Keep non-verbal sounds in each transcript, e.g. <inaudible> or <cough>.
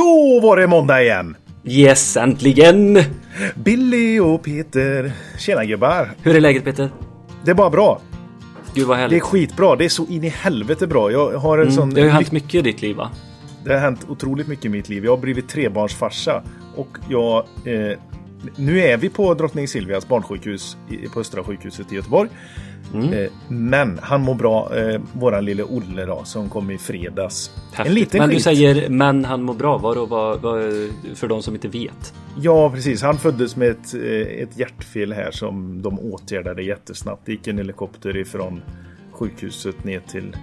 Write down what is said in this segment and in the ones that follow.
Då var det måndag igen! Yes, äntligen! Billy och Peter. Tjena gubbar! Hur är läget Peter? Det är bara bra. Gud vad Det är härligt. skitbra. Det är så in i helvete bra. Jag har en sån... Mm, det har ju hänt mycket i ditt liv va? Det har hänt otroligt mycket i mitt liv. Jag har blivit trebarnsfarsa. Och jag... Eh, nu är vi på Drottning Silvias barnsjukhus på Östra sjukhuset i Göteborg. Mm. Eh, men han mår bra. Eh, våran lille Olle då, som kom i fredags. Häftigt. En liten Men du skit. säger men han mår bra. Vad, för de som inte vet? Ja, precis. Han föddes med ett, eh, ett hjärtfel här som de åtgärdade jättesnabbt. Det gick en helikopter ifrån sjukhuset ner till,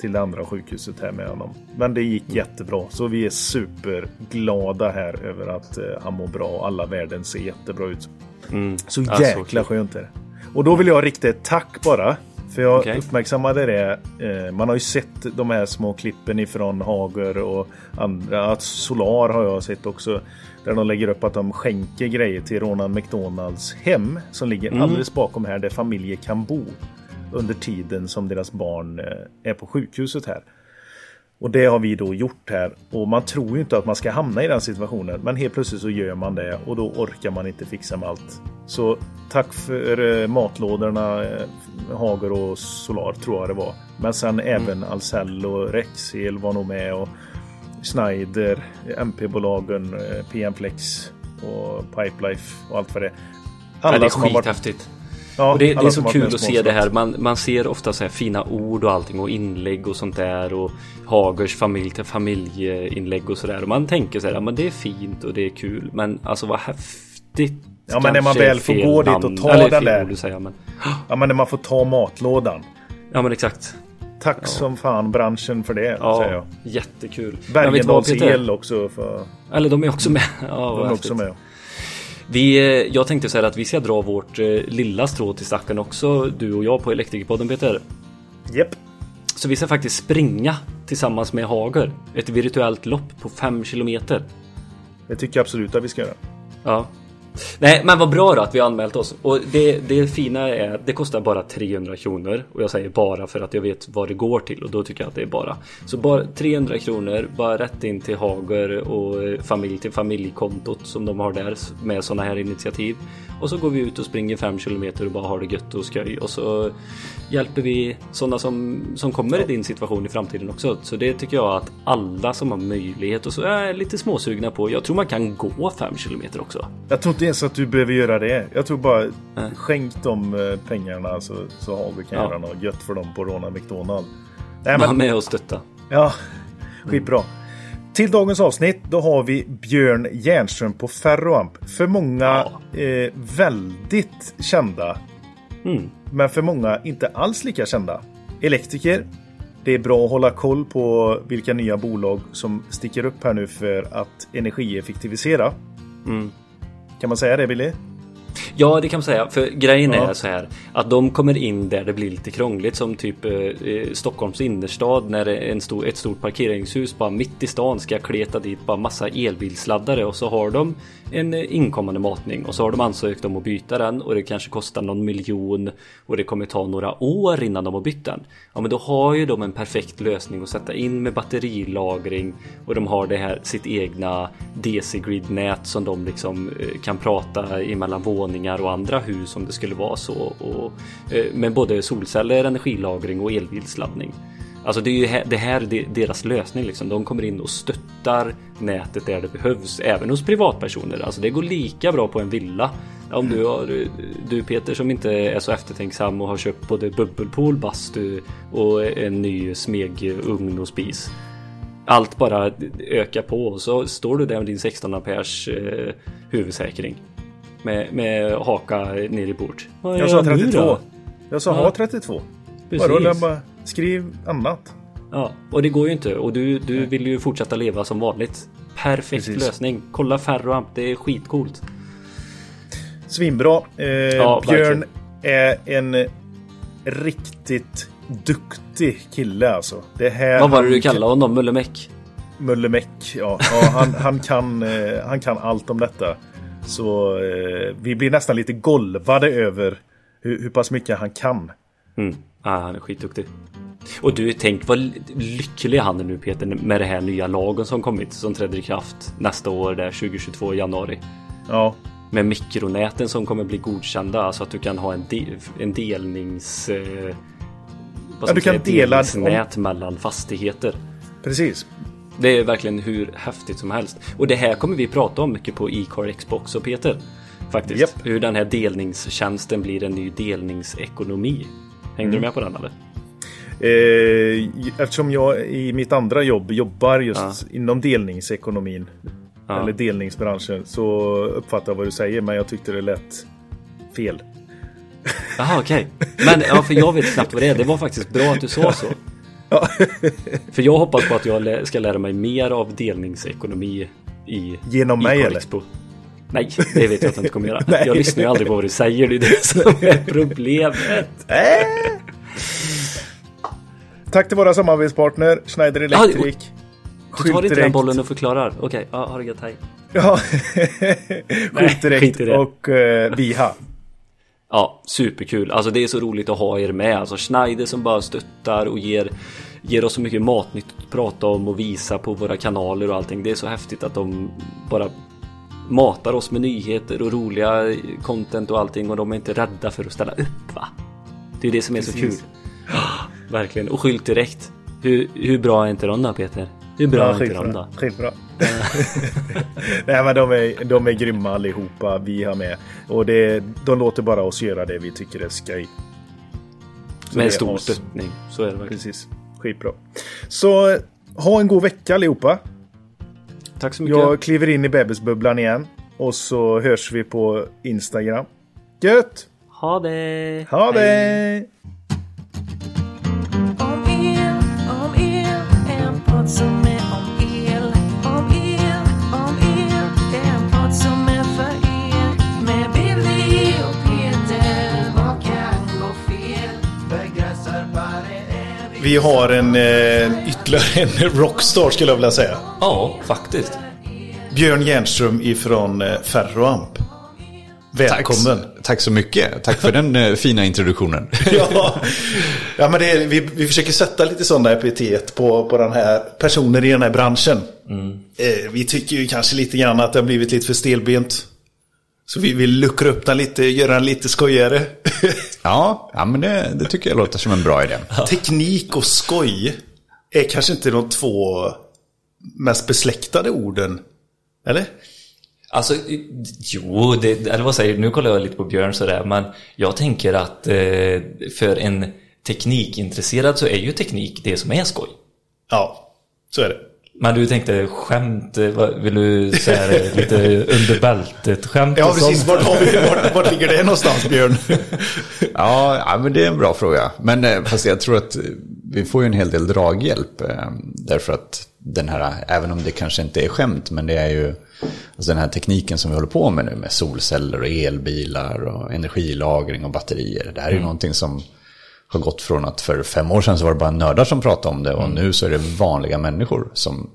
till det andra sjukhuset här med honom. Men det gick jättebra. Så vi är superglada här över att eh, han mår bra och alla värden ser jättebra ut. Mm. Så jäkla skönt är det. Och då vill jag rikta ett tack bara. För jag Okej. uppmärksammade det. Eh, man har ju sett de här små klippen ifrån Hager och andra. Att Solar har jag sett också. Där de lägger upp att de skänker grejer till Ronald McDonalds hem. Som ligger Mm. alldeles bakom här där familjer kan bo. Under tiden som deras barn eh, är på sjukhuset här. Och det har vi då gjort här. Och man tror ju inte att man ska hamna i den situationen. Men helt plötsligt så gör man det och då orkar man inte fixa med allt. Så tack för eh, matlådorna eh, Hager och Solar tror jag det var. Men sen även Ahlsell och Rexel var nog med och Schneider, MP-bolagen, PM Flex och Pipelife och allt vad det är. Ja, det är skithäftigt. Ja, Och det, det är så kul att se det här. Man, man ser ofta så här fina ord och allting och inlägg och sånt där. Och Hagers familj till familjeinlägg och sådär. Och man tänker så här, ja, men det är fint och det är kul. Men alltså vad häftigt. Ja, men när man väl får gå dit och ta den där. säga, men, Ja, men när man får ta matlådan. ja men exakt. Tack som fan branschen för det, Ja, säger jag. jättekul. Bergendals el också. För, Eller de är också med. <laughs> Ja, de är också med. Vi, eh, jag tänkte så här att vi ska dra vårt eh, lilla strå till stacken också, du och jag på Elektrikerpodden Peter. Japp. Så vi ska faktiskt springa tillsammans med Hager. Ett virtuellt lopp på 5 kilometer. Det tycker jag absolut att vi ska göra. Ja. Nej, men vad bra då att vi har anmält oss. Och det, det fina är att det kostar bara 300 kronor. Och jag säger bara för att jag vet vad det går till. Och då tycker jag att det är bara. Så bara 300 kronor, bara rätt in till Hager och eh, familj till familjekontot som de har där med sådana här initiativ. Och så går vi ut och springer 5 kilometer och bara har det gött och skoj. Och så hjälper vi sådana som, som kommer i din situation i framtiden också. Så det tycker jag att alla som har möjlighet och så är lite småsugna på. Jag tror man kan gå 5 kilometer också. Jag tror inte ens att du behöver göra det. Jag tror bara skänk de eh, pengarna så, så Hager kan Ja. göra något gött för dem på Ronald McDonald. Nej, Var men, med och stötta. ja, <laughs> skitbra. Till dagens avsnitt då har vi Björn Järnström på Ferroamp. För många eh, väldigt kända. Mm. Men för många inte alls lika kända. Elektriker. Det är bra att hålla koll på vilka nya bolag som sticker upp här nu för att energieffektivisera. Mm. Kan man säga det Billy? Ja, det kan man säga. För grejen Ja. är så här att de kommer in där det blir lite krångligt som typ eh, eh Stockholms innerstad när en stor, ett stort parkeringshus bara mitt i stan ska kleta dit bara massa elbilsladdare och så har de en eh, inkommande matning och så har de ansökt om att byta den och det kanske kostar någon miljon och det kommer ta några år innan de har bytt den. Ja, men då har ju de en perfekt lösning att sätta in med batterilagring och de har det här sitt egna DC-grid-nät som de liksom eh, kan prata emellan våningar och andra hus om det skulle vara så. Och, eh, med både solceller, energilagring och elbilsladdning. Alltså det är ju här, det här är deras lösning liksom. De kommer in och stöttar nätet där det behövs. Även hos privatpersoner. Alltså det går lika bra på en villa. Om du, har, du Peter som inte är så eftertänksam och har köpt både bubbelpool, bastu och en ny smegugn och spis. Allt bara ökar på och så står du där med din 16 amperes eh, huvudsäkring. Med, med haka ner i bord. Vad Jag sa nu 32. då? Jag sa Ja. ha 32. Precis. Vadå? Jag bara, skriv annat. Ja, och det går ju inte. Och du, du vill ju fortsätta leva som vanligt. Perfekt Precis. lösning. Kolla Ferroamp, det är skitcoolt. Svinbra. Eh, Ja, Björn är en riktigt duktig kille alltså. Det här Vad var det du kallade honom? Mullemäck? Mullemäck. Ja, ja han, han, kan, eh, han kan allt om detta. Så eh, vi blir nästan lite golvade över hur, hur pass mycket han kan. Mm. Ah, han är skitduktig. Och du, tänk vad lycklig han är nu Peter med det här nya lagen som kommit som träder i kraft nästa år där 2022 i januari. Ja, Med mikronäten som kommer bli godkända, alltså att du kan ha en, de, en delnings... Eh, Ja, du kan dela- delningsnät mellan fastigheter. precis. Det är verkligen hur häftigt som helst. Och det här kommer vi prata om mycket på e-car Xbox och Peter. Faktiskt. Japp. Hur den här delningstjänsten blir en ny delningsekonomi. Hängde Mm. du med på den eller? Eh, eftersom jag i mitt andra jobb jobbar just Ja. inom delningsekonomin. Ja. Eller delningsbranschen. Så uppfattar jag vad du säger men jag tyckte det lät fel. Jaha okej. Men ja, för jag vet knappt vad det är. Det var faktiskt bra att du sa så. <laughs> Ja. <laughs> För jag hoppas på att jag ska lära mig mer av delningsekonomi i Genom i mig, eller? Nej, det vet jag att jag inte kommer göra. <laughs> Nej. Jag lyssnar ju aldrig på vad du säger. Det är det som <laughs> är problemet. Tack till våra samarbetspartner Schneider Electric. Du tar inte den bollen och förklarar. Okej, ja, ha det gött. Hej. Ja. Nej, Skjut direkt skit i det. och uh, Biha. Ja, superkul. Alltså det är så roligt att ha er med. Alltså Schneider som bara stöttar och ger, ger oss så mycket matnytt att prata om och visa på våra kanaler och allting. Det är så häftigt att de bara matar oss med nyheter och roliga content och allting och de är inte rädda för att ställa upp va? Det är det som är så kul. Precis. <gasps> Verkligen. Och skylt direkt. Hur, hur bra är inte de då Peter? Bra är inte de då? skitbra. <laughs> Nej men de är, de är grymma allihopa vi har med. Och det, de låter bara oss göra det vi tycker är skoj. Det Med är stor stöttning. Så är det verkligen. Precis. Skitbra. Så ha en god vecka allihopa. Tack så mycket. Jag kliver in i bebisbubblan igen. Och så hörs vi på Instagram. Gött! Ha det! Ha Hej. det! Om el, om el, en podd som Vi har en eh, ytterligare en rockstar skulle jag vilja säga. Ja, faktiskt. Björn Jernström ifrån eh, Ferroamp. Välkommen! Tack, tack så mycket. Tack för den eh, fina introduktionen. <laughs> ja, ja men är, vi, vi försöker sätta lite sådana epitet på, på den här personer i den här branschen. Eh, vi tycker ju kanske lite grann att det har blivit lite för stelbent. Så vi vill luckra upp den lite, göra den lite skojigare. <laughs> Ja, ja men det, det tycker jag låter som en bra idé. <laughs> Teknik och skoj är kanske inte de två mest besläktade orden. Eller? Alltså, jo, det, eller vad säger du? Nu kollar jag lite på Björn sådär, men jag tänker att eh, för en teknikintresserad så är ju teknik det som är skoj. Ja, så är det. Men du tänkte skämt, vill du säga det, lite under bältet skämt Ja, precis. Vart, har vi, vart, vart ligger det någonstans, Björn? <laughs> Ja, ja, men det är en bra fråga. Men eh, fast jag tror att vi får ju en hel del draghjälp. eh, Därför att den här, även om det kanske inte är skämt, men det är ju alltså den här tekniken som vi håller på med nu med solceller och elbilar och energilagring och batterier. Det här är ju någonting som har gått från att för fem år sedan så var det bara nördar som pratade om det och nu så är det vanliga människor som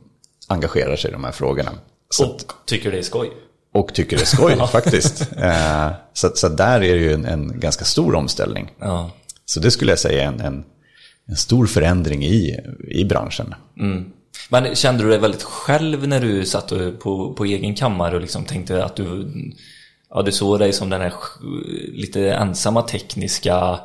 engagerar sig i de här frågorna. Så Och tycker det är skoj. och tycker det är skoj <laughs> faktiskt. Eh, Så, så där är det ju en, en ganska stor omställning. Ja. Så det skulle jag säga är en, en, en stor förändring i, i branschen. Men kände du dig väldigt själv när du satt på, på egen kammare och liksom tänkte att du, ja, du såg dig som den här lite ensamma tekniska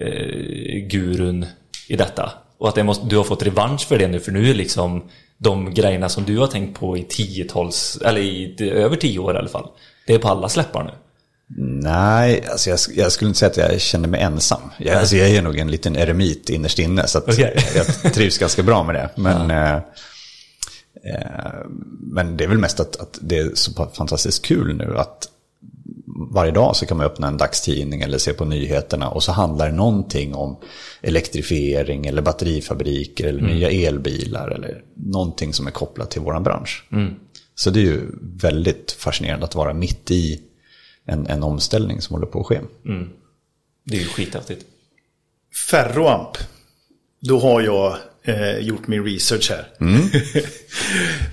eh, gurun i detta? Och att måste, du har fått revansch för det nu, för nu är liksom de grejerna som du har tänkt på i tiotals, eller i över tio år i alla fall, det är på alla släppar nu. Nej, alltså jag, jag skulle inte säga att jag känner mig ensam. Jag, alltså jag är nog en liten eremit innerst inne, så Okej. <laughs> jag trivs ganska bra med det. Men, eh, eh, men det är väl mest att, att det är så fantastiskt kul nu att varje dag så kan man öppna en dagstidning eller se på nyheterna och så handlar det någonting om elektrifiering eller batterifabriker eller nya elbilar eller någonting som är kopplat till våran bransch. Så det är ju väldigt fascinerande att vara mitt i en, en omställning som håller på att ske. Det är ju skithäftigt. Ferroamp. Då har jag eh, gjort min research här.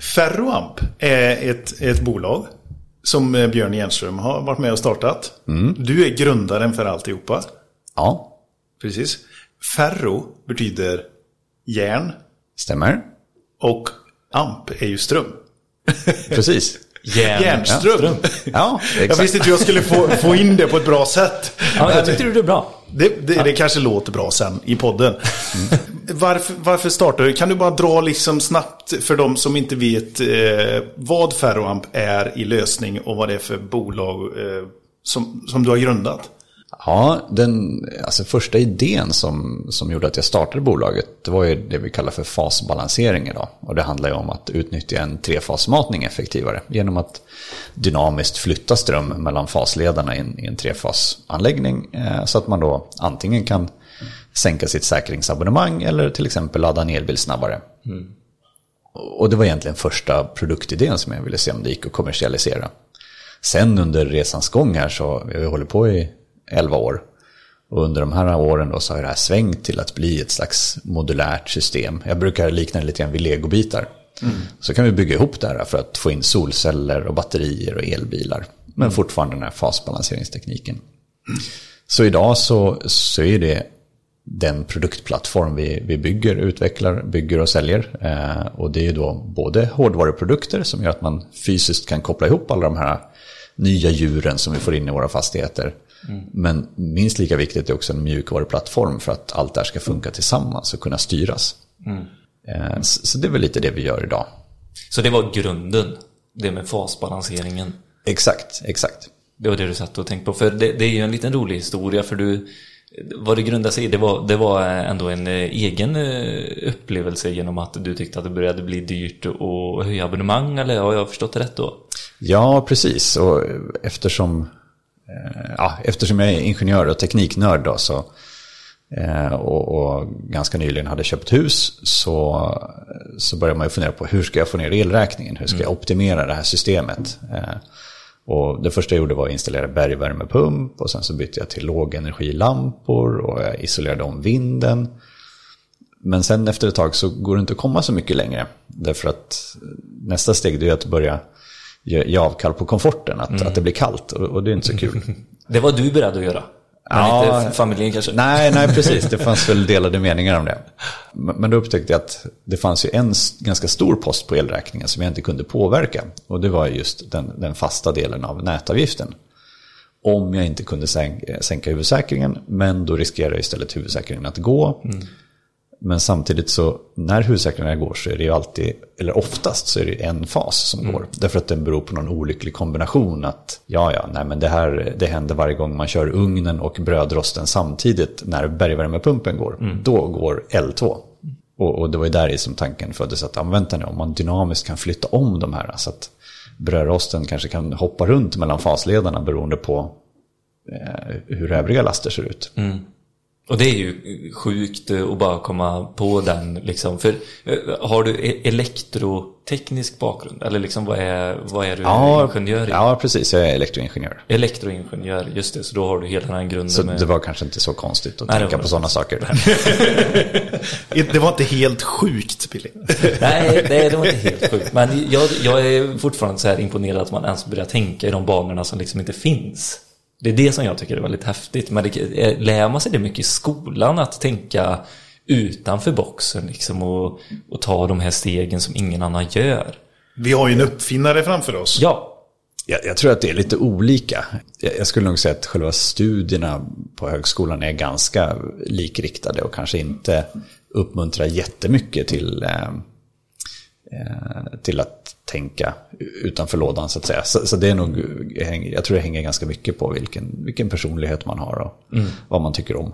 <laughs> Ferroamp är ett, ett bolag som eh, Björn Jernström har varit med och startat. Du är grundaren för alltihopa. Ja, Precis. Ferro betyder järn Stämmer? och amp är ju ström. Precis. <laughs> Järn. Järnström. Ja, Jag exakt. visste inte hur jag skulle få, få in det på ett bra sätt. Ja, jag tyckte du det är bra. Det, det, det kanske låter bra sen i podden. Varför, varför startar du? Kan du bara dra liksom snabbt för de som inte vet eh, vad Ferroamp är i lösning och vad det är för bolag eh, som, som du har grundat? Ja, den alltså första idén som, som gjorde att jag startade bolaget, det var ju det vi kallar för fasbalansering idag. Och det handlar ju om att utnyttja en trefasmatning effektivare genom att dynamiskt flytta ström mellan fasledarna i en, i en trefasanläggning. Eh, så att man då antingen kan sänka sitt säkringsabonnemang eller till exempel ladda en elbil snabbare. Och det var egentligen första produktidén som jag ville se om det gick att kommersialisera. Sen under resans gång här så, vi har hållit på i 11 år. Och under de här åren då så har det här svängt till att bli ett slags modulärt system. Jag brukar likna det lite grann vid legobitar. Så kan vi bygga ihop det här för att få in solceller och batterier och elbilar. Men fortfarande den här fasbalanseringstekniken. Så idag så, så är det den produktplattform vi, vi bygger, utvecklar, bygger och säljer. Eh, och det är då både hårdvaruprodukter som gör att man fysiskt kan koppla ihop alla de här nya djuren som vi får in i våra fastigheter. Men minst lika viktigt är också en mjukvaruplattform för att allt det här ska funka tillsammans och kunna styras. Eh, så, det är väl lite det vi gör idag. Så det var grunden. Det med fasbalanseringen. Exakt, exakt. Det var det du satt och tänkte på. För det, det är ju en liten rolig historia. För du, vad det grundade sig i, det var, det var ändå en eh, egen eh, upplevelse genom att du tyckte att det började bli dyrt att höja abonnemang. Eller har jag förstått det rätt då? Ja, precis. Och eftersom, ja, eftersom jag är ingenjör och tekniknörd då, så, eh, och, och ganska nyligen hade köpt hus så, så började man ju fundera på hur ska jag få ner elräkningen? Hur ska jag optimera det här systemet? Eh, och det första jag gjorde var att installera bergvärmepump och sen så bytte jag till lågenergilampor och jag isolerade om vinden. Men sen efter ett tag så går det inte att komma så mycket längre. Därför att nästa steg är att börja ge ge avkall på komforten, att, att det blir kallt och, och det är inte så kul. <laughs> Det var du beredd att göra. Men Ja. inte familjen kanske? nej, nej, <laughs> precis. Det fanns väl delade meningar om det. Men då upptäckte jag att det fanns ju en ganska stor post på elräkningen som jag inte kunde påverka. Och det var just den, den fasta delen av nätavgiften. Om jag inte kunde sänka, sänka huvudsäkringen, men då riskerar jag istället huvudsäkringen att gå. Men samtidigt så, när huvudsäkringarna går så är det ju alltid, eller oftast så är det en fas som går. Därför att den beror på någon olycklig kombination att, ja ja, nej men det här, det händer varje gång man kör ugnen och brödrosten samtidigt när bergvärmepumpen går. Då går L2. Och, och det var ju där i som tanken föddes att, vänta nu, om man dynamiskt kan flytta om de här så att brödrosten kanske kan hoppa runt mellan fasledarna beroende på eh, hur övriga laster ser ut. Och det är ju sjukt att bara komma på den liksom. För eh, har du e- elektroteknisk bakgrund? Eller liksom vad är, vad är du ingenjör i? Ja, precis. Jag är elektroingenjör. Elektroingenjör, just det. Så då har du hela den här grunden Så med... det var kanske inte så konstigt att Nej, tänka på sådana saker. <laughs> Det var inte helt sjukt, Billy. <laughs> Nej, det, det var inte helt sjukt. Men jag, jag är fortfarande så här imponerad att man ens börjar tänka i de banorna som liksom inte finns. Det är det som jag tycker är väldigt häftigt. Men det, är- lär man sig det mycket i skolan att tänka utanför boxen liksom och, och ta de här stegen som ingen annan gör? Vi har ju en uppfinnare framför oss. Ja, Jag, jag tror att det är lite olika. Jag, jag skulle nog säga att själva studierna på högskolan är ganska likriktade och kanske inte uppmuntrar jättemycket till, eh, eh, till att tänka utanför lådan så att säga. Så, så det är nog, jag tror det hänger ganska mycket på vilken, vilken personlighet man har och vad man tycker om.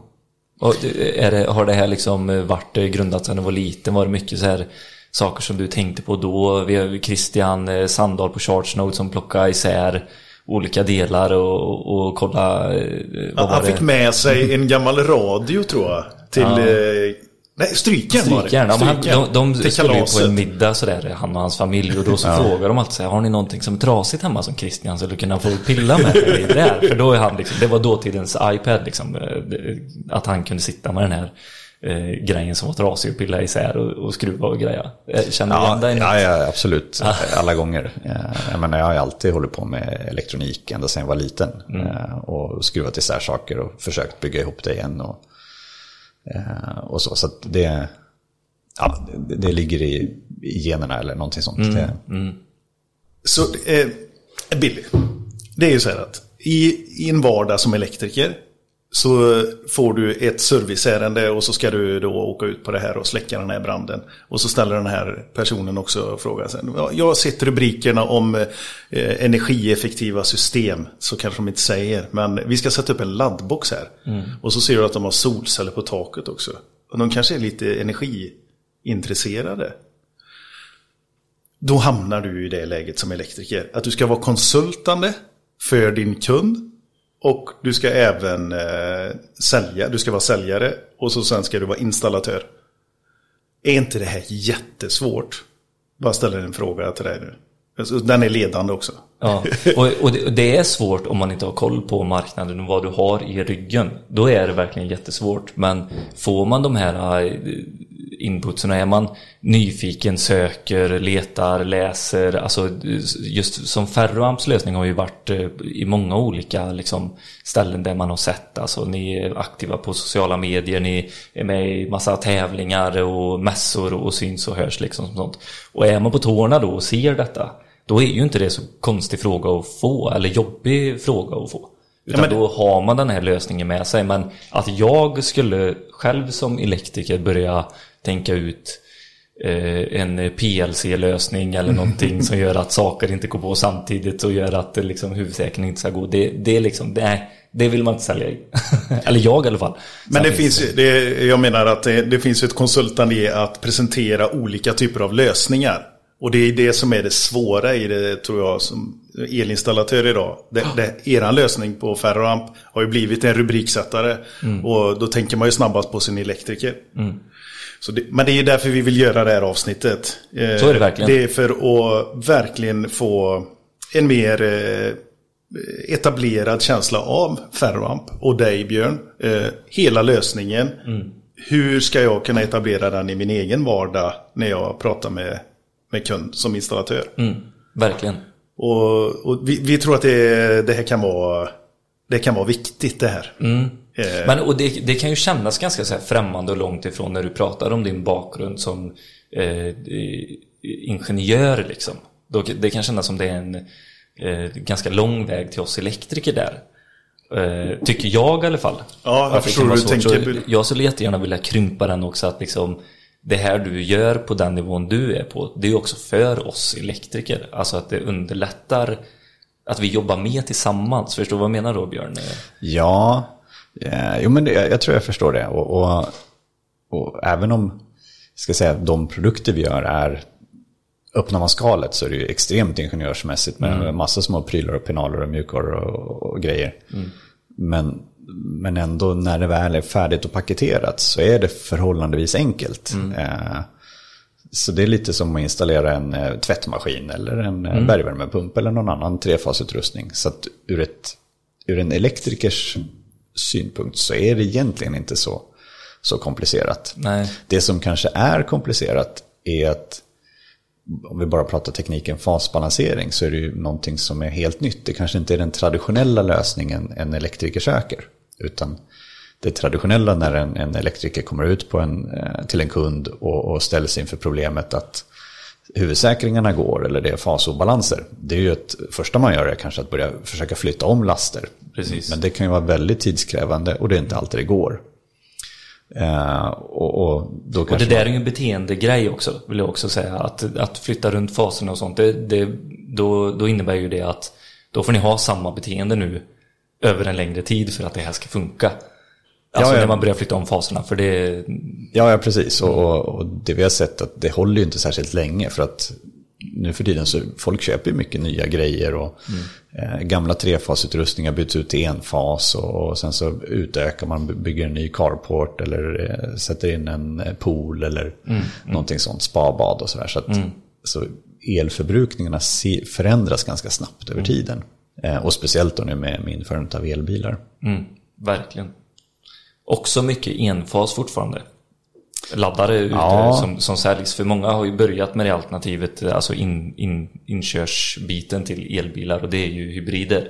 Och är det, har det här liksom varit grundat sedan du var liten? Var det mycket så här saker som du tänkte på då? Vi har Christian eh, Sandahl på Chartsnote som plockade isär olika delar och, och, kolla eh, var Han det? fick med sig en gammal radio, tror jag. Till... Ja. Nej, strykjärn var det. Strykjärn. Ja. De, de skulle ju på en middag sådär, han och hans familj. Och då så frågar de alltid så här, har ni någonting som är trasigt hemma som Christian skulle kunna få pilla med? Det där? För då är han liksom, det var dåtidens iPad liksom. eh, Att han kunde sitta med den här eh, grejen som var trasig och pilla isär och, och skruva och greja. Eh, Känner du Ja, igen dig? ja, ja, absolut. Alla gånger. Eh, Jag, menar, jag har alltid hållit på med elektronik ända sedan jag var liten. Eh, Och skruvat isär saker och försökt bygga ihop det igen. Och, och så så att det, ja, det, det ligger i, i generna eller någonting sånt. Det, Så eh, Billy, det är ju så här att i, i en vardag som elektriker så får du ett serviceärende och så ska du då åka ut på det här och släcka den här branden. Och så ställer den här personen också frågan sen. "Ja, Jag har sett rubrikerna om eh, energieffektiva system, så kanske de inte säger. Men vi ska sätta upp en laddbox här. Och så ser du att de har solceller på taket också. Och de kanske är lite energiintresserade. Då hamnar du i det läget som elektriker. Att du ska vara konsultande för din kund. Och du ska även eh, sälja. Du ska vara säljare. Och så sen ska du vara installatör. Är inte det här jättesvårt? Bara ställer en fråga till dig nu. Alltså, den är ledande också. Ja, och, och det, det är svårt om man inte har koll på marknaden och vad du har i ryggen. Då är det verkligen jättesvårt. Men får man de här eh, eh, inputsen, är man nyfiken, söker, letar, läser. Alltså just som Ferroamps lösning har ju varit eh, i många olika liksom, ställen där man har sett. Alltså ni är aktiva på sociala medier, ni är med i massa tävlingar och mässor och syns och hörs liksom. som Sånt. Och är man på tårna då och ser detta då är ju inte det så konstig fråga att få, eller jobbig fråga att få. Utan men det- då har man den här lösningen med sig. Men att jag skulle själv som elektriker börja tänka ut eh, en PLC-lösning eller någonting som gör att saker inte går på samtidigt och gör att eh, liksom, huvudsäkringen inte ska gå. Det, det är liksom, nej, det vill man inte sälja i. <laughs> eller jag i alla fall. Men det finns det, jag menar att det, det finns ett konsultande i att presentera olika typer av lösningar. Och det är det som är det svåra i det tror jag som elinstallatör idag. Det, det, eran lösning på Ferroamp har ju blivit en rubriksättare. Och då tänker man ju snabbast på sin elektriker. Så det, men det är därför vi vill göra det här avsnittet. Eh, Så är det verkligen. Det är för att verkligen få en mer eh, etablerad känsla av Ferroamp och dig Björn. Eh, hela lösningen. Hur ska jag kunna etablera den i min egen vardag när jag pratar med, med kund som installatör? Mm, verkligen. Och, och vi, vi tror att det, det här kan vara, det kan vara viktigt det här. Eh, Men och det, det kan ju kännas ganska så främmande och långt ifrån när du pratar om din bakgrund som eh, ingenjör liksom. Det kan kännas som det är en eh, ganska lång väg till oss elektriker där. Eh, tycker jag i alla fall. Ja, jag Att förstår hur du tänker. Så Jag skulle jättegärna vilja krympa den också att liksom det här du gör på den nivån du är på, det är också för oss elektriker. Alltså att det underlättar att vi jobbar mer tillsammans. Förstår du vad jag menar då Björn? Ja, eh, jo men jag, jag tror jag förstår det. Och, och, och även om ska säga, de produkter vi gör är Öppnar man skalet så är det ju extremt ingenjörsmässigt med massa små prylar och penaler och mjukvaror och, och grejer. Men, men ändå när det väl är färdigt och paketerat så är det förhållandevis enkelt. Eh, så det är lite som att installera en eh, tvättmaskin eller en mm. bergvärmepump eller någon annan trefasutrustning. Så att ur, ett, ur en elektrikers synpunkt så är det egentligen inte så, så komplicerat. Nej. Det som kanske är komplicerat är att om vi bara pratar tekniken fasbalansering så är det ju någonting som är helt nytt. Det kanske inte är den traditionella lösningen en elektriker söker. Utan det traditionella när en, en elektriker kommer ut på en, eh, till en kund och, och ställs inför problemet att huvudsäkringarna går eller det är fasobalanser. Det är ju ett första man gör är kanske att börja försöka flytta om laster. Precis. Men det kan ju vara väldigt tidskrävande och det är inte alltid det går. Eh, och, och då Och det där man- är ju en beteendegrej också, vill jag också säga. Att, att flytta runt faserna och sånt, det, det, då, då innebär ju det att då får ni ha samma beteende nu över en längre tid för att det här ska funka. Alltså Ja, när man börjar flytta om faserna, för det... Ja, ja precis. Och, och, och det vi har sett att det håller ju inte särskilt länge för att nu för tiden så folk köper ju mycket nya grejer och eh, gamla trefasutrustningar byts ut till enfas och, och sen så utökar man, bygger en ny carport eller eh, sätter in en eh, pool eller någonting sånt, spabad och sådär. Så, att, så elförbrukningarna se, förändras ganska snabbt över tiden. Eh, och speciellt då nu med, med införandet av elbilar. Mm, verkligen. Också mycket enfas fortfarande. Laddare ute Ja. som, som säljs. För många har ju börjat med det alternativet, alltså in, in, inkörsbiten till elbilar och det är ju hybrider.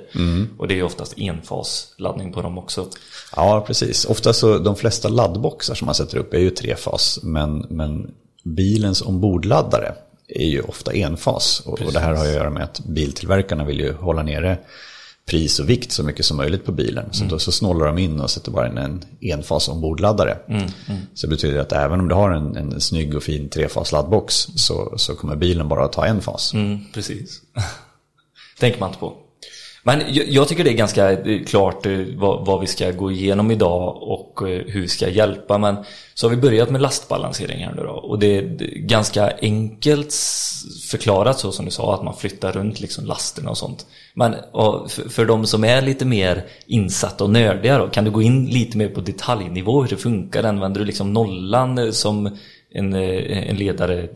Och det är ju oftast enfasladdning på dem också. Ja, precis. Ofta så, de flesta laddboxar som man sätter upp är ju trefas, men, men bilens ombordladdare är ju ofta enfas. Och, och det här har att göra med att biltillverkarna vill ju hålla nere pris och vikt så mycket som möjligt på bilen. Så då så snålar de in och sätter bara in en enfas ombordladdare. Så det betyder att även om du har en, en snygg och fin trefas laddbox så, så kommer bilen bara att ta en fas. Mm, precis. <laughs> tänker man inte på. Men jag, jag tycker det är ganska eh, klart eh, vad, vad vi ska gå igenom idag och eh, hur vi ska hjälpa. Men så har vi börjat med lastbalansering här nu då. Och det är ganska enkelt förklarat så som du sa, att man flyttar runt liksom lasterna och sånt. Men och för, för de som är lite mer insatta och nördiga då, kan du gå in lite mer på detaljnivå hur det funkar? Använder du liksom nollan som en, en ledare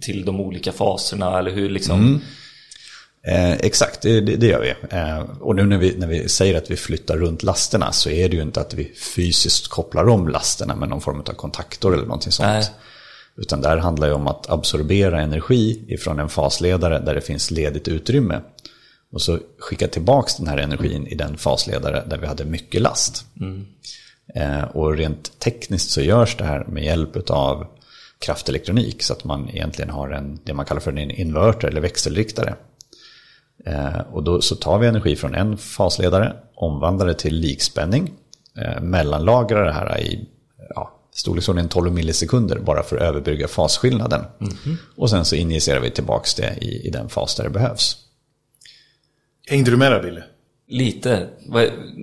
till de olika faserna eller hur liksom? Mm. Eh, exakt, det, det, det gör vi. Eh, och nu när vi, när vi säger att vi flyttar runt lasterna så är det ju inte att vi fysiskt kopplar om lasterna med någon form av kontaktor eller någonting sånt. Nej. Utan det här handlar ju om att absorbera energi ifrån en fasledare där det finns ledigt utrymme. Och så skicka tillbaka den här energin i den fasledare där vi hade mycket last. Eh, och rent tekniskt så görs det här med hjälp av kraftelektronik så att man egentligen har en, det man kallar för en inverter eller växelriktare. Eh, och då så tar vi energi från en fasledare, omvandlar det till likspänning, eh, mellanlagrar det här i ja, storleksordningen 12 millisekunder bara för att överbrygga fasskillnaden. Och sen så injicerar vi tillbaka det i, i den fas där det behövs. Hängde du med där Billy? Lite.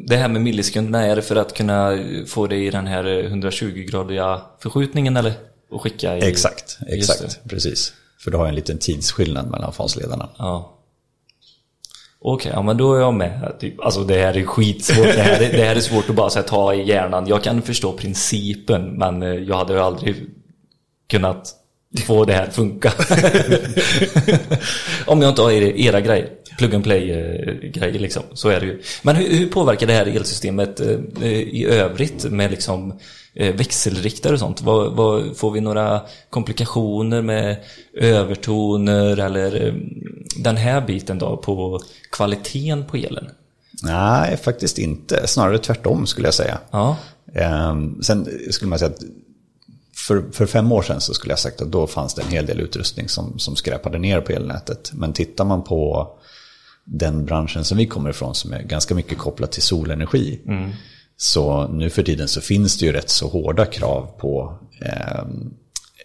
Det här med millisekunderna, är det för att kunna få det i den här 120-gradiga förskjutningen eller? Och skicka i... Exakt, exakt, precis. För du har en liten tidsskillnad mellan fasledarna. Ja. Okej, ja men då är jag med. Typ. Alltså det här är skitsvårt. Det här är, det här är svårt att bara så här, ta i hjärnan. Jag kan förstå principen, men eh, jag hade ju aldrig kunnat få det här att funka. <laughs> Om jag inte har era- grejer. Plug and play-grejer eh, liksom. Så är det ju. Men hur, hur påverkar det här elsystemet eh, i övrigt med liksom växelriktare och sånt? Vad, vad, får vi några komplikationer med övertoner eller eh, den här biten då på kvaliteten på elen? Nej, faktiskt inte. Snarare tvärtom skulle jag säga. Ja, Ehm, sen skulle man säga att för, för fem år sedan så skulle jag sagt att då fanns det en hel del utrustning som, som skräpade ner på elnätet. Men tittar man på den branschen som vi kommer ifrån som är ganska mycket kopplat till solenergi. Så nu för tiden så finns det ju rätt så hårda krav på ehm,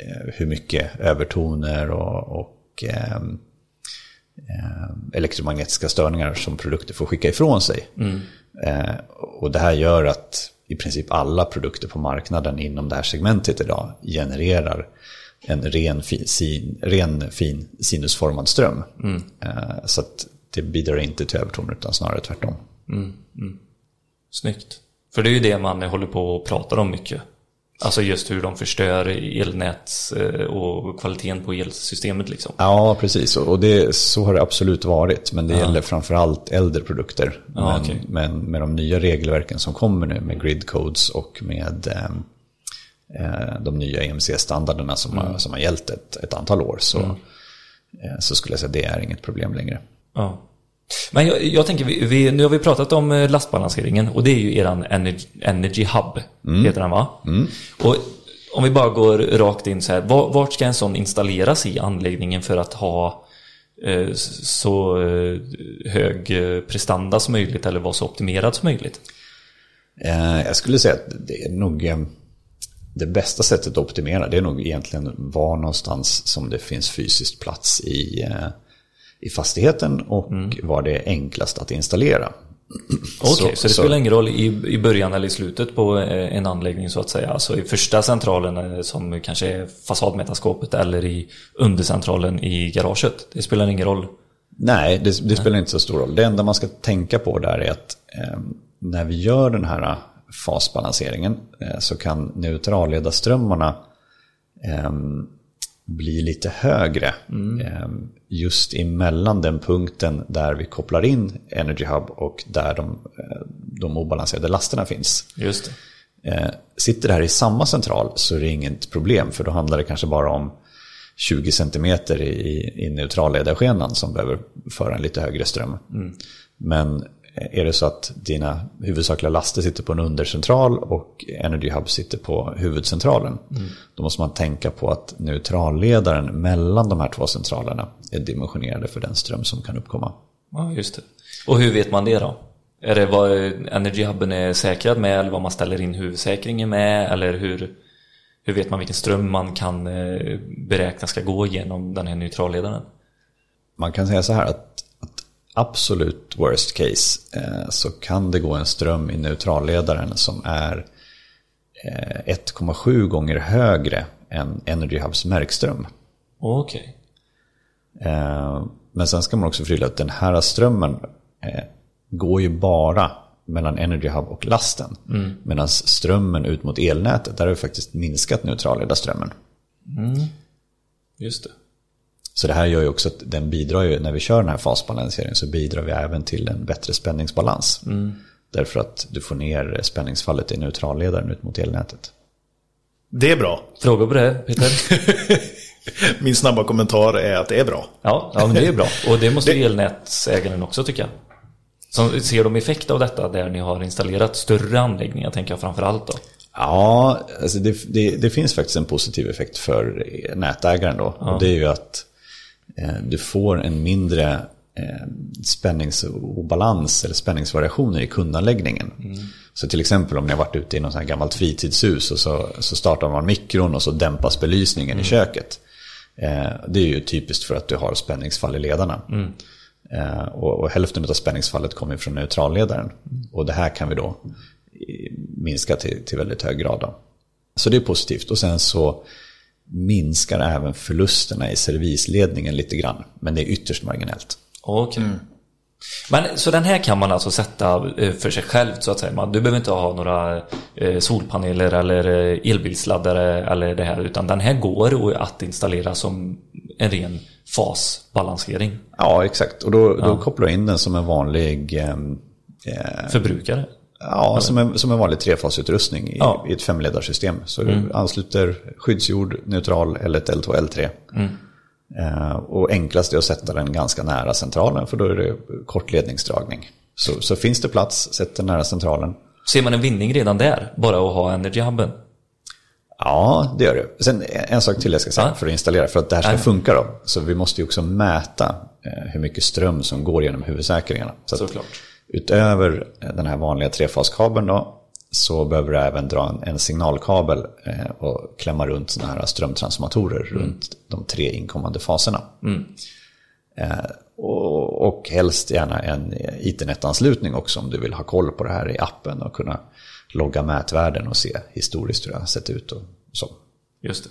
eh, hur mycket övertoner och, och eh, elektromagnetiska störningar som produkter får skicka ifrån sig. Eh, och det här gör att i princip alla produkter på marknaden inom det här segmentet idag genererar en ren fin, sin, ren, fin sinusformad ström. Eh, så att det bidrar inte till övertoner utan snarare tvärtom. snyggt. För det är ju det man håller på och pratar om mycket. Alltså just hur de förstör elnät eh, och kvaliteten på elsystemet liksom. Ja, precis. Och det, så har det absolut varit. Men det gäller framförallt äldre produkter. Ja, men, okej. men med de nya regelverken som kommer nu med grid codes och med ehm, eh, de nya EMC-standarderna som, har, som har gällt ett, ett antal år så, eh, så skulle jag säga att det är inget problem längre. Ja. Men jag, jag tänker, vi, vi, nu har vi pratat om eh, lastbalanseringen och det är ju eran Energy, energy Hub, heter den va? Och om vi bara går rakt in så här, var- vart ska en sån installeras i anläggningen för att ha eh, så eh, hög eh, prestanda som möjligt eller vara så optimerad som möjligt? Eh, jag skulle säga att det är nog eh, det bästa sättet att optimera. Det är nog egentligen var någonstans som det finns fysiskt plats i, i fastigheten och var det enklast att installera. Okej, så, det spelar ingen roll i, i början eller i slutet på eh, en anläggning så att säga. Alltså i första centralen eh, som kanske är fasadmetaskopet eller i undercentralen i garaget. Det spelar ingen roll. Nej, det, det spelar inte så stor roll. Det enda man ska tänka på där är att eh, när vi gör den här fasbalanseringen eh, så kan neutralledarströmmarna eh, bli lite högre. Eh, just emellan den punkten där vi kopplar in Energy Hub och där de, eh, de obalanserade lasterna finns. Just det. Eh, sitter det här i samma central så är det inget problem för då handlar det kanske bara om 20 cm i, i neutralledarskenan som behöver föra en lite högre ström. Men är det så att dina huvudsakliga laster sitter på en undercentral och Energy Hub sitter på huvudcentralen. Då måste man tänka på att neutralledaren mellan de här två centralerna är dimensionerade för den ström som kan uppkomma. Ja, just det. Och hur vet man det då? Är det vad Energy-hubben är säkrad med eller vad man ställer in huvudsäkringen med? Eller hur, hur vet man vilken ström man kan eh, beräkna ska gå genom den här neutralledaren? Man kan säga så här att absolut worst case eh, så kan det gå en ström i neutralledaren som är eh, 1,7 gånger högre än Energy Hubs märkström. Okej. Eh, men sen ska man också förtydliga att den här strömmen eh, går ju bara mellan Energy Hub och lasten. Medan strömmen ut mot elnätet, där har vi faktiskt minskat neutralledarströmmen. Just det. Så det här gör ju också att den bidrar ju, när vi kör den här fasbalanseringen så bidrar vi även till en bättre spänningsbalans. Därför att du får ner spänningsfallet i neutralledaren ut mot elnätet. Det är bra. Frågor på det, Peter? <laughs> Min snabba kommentar är att det är bra. Ja, ja men det är bra. Och det måste elnätsägaren också tycka. Så ser de effekt av detta där ni har installerat större anläggningar, tänker jag framför allt då? Ja, alltså det, det, det finns faktiskt en positiv effekt för nätägaren då. Och det är ju att du får en mindre eh, spänningsobalans eller spänningsvariationer i kundanläggningen. Så till exempel om ni har varit ute i något här gammalt fritidshus och så, så startar man mikron och så dämpas belysningen i köket. Eh, det är ju typiskt för att du har spänningsfall i ledarna. Eh, och, och hälften av spänningsfallet kommer från neutralledaren. Och det här kan vi då eh, minska till, till väldigt hög grad. Då. Så det är positivt. Och sen så minskar även förlusterna i servisledningen lite grann. Men det är ytterst marginellt. Okej. Men så den här kan man alltså sätta eh, för sig själv så att säga. Man- Du behöver inte ha några eh, solpaneler eller eh, elbilsladdare eller det här. Utan den här går att installera som en ren fasbalansering. Ja, exakt. Och då, då kopplar du in den som en vanlig eh, Förbrukare. Ja, som en, som en vanlig trefasutrustning i, Ja. i ett femledarsystem. Så du ansluter skyddsjord, neutral, L1, L2, L3. Eh, och enklast är att sätta den ganska nära centralen för då är det kort ledningsdragning. Så, så finns det plats, sätt den nära centralen. Ser man en vinning redan där? Bara att ha Energy-hubben? Ja, det gör det. Sen en sak till jag ska säga Ja. för att installera. För att det här ska Ja. funka då. Så vi måste ju också mäta eh, hur mycket ström som går genom huvudsäkringarna. Så Såklart. Utöver eh, den här vanliga trefaskabeln då. Så behöver du även dra en, en signalkabel eh, och klämma runt sådana här strömtransformatorer runt de tre inkommande faserna. Eh, och, och helst gärna en internetanslutning också om du vill ha koll på det här i appen och kunna logga mätvärden och se historiskt hur det har sett ut och så. Just det.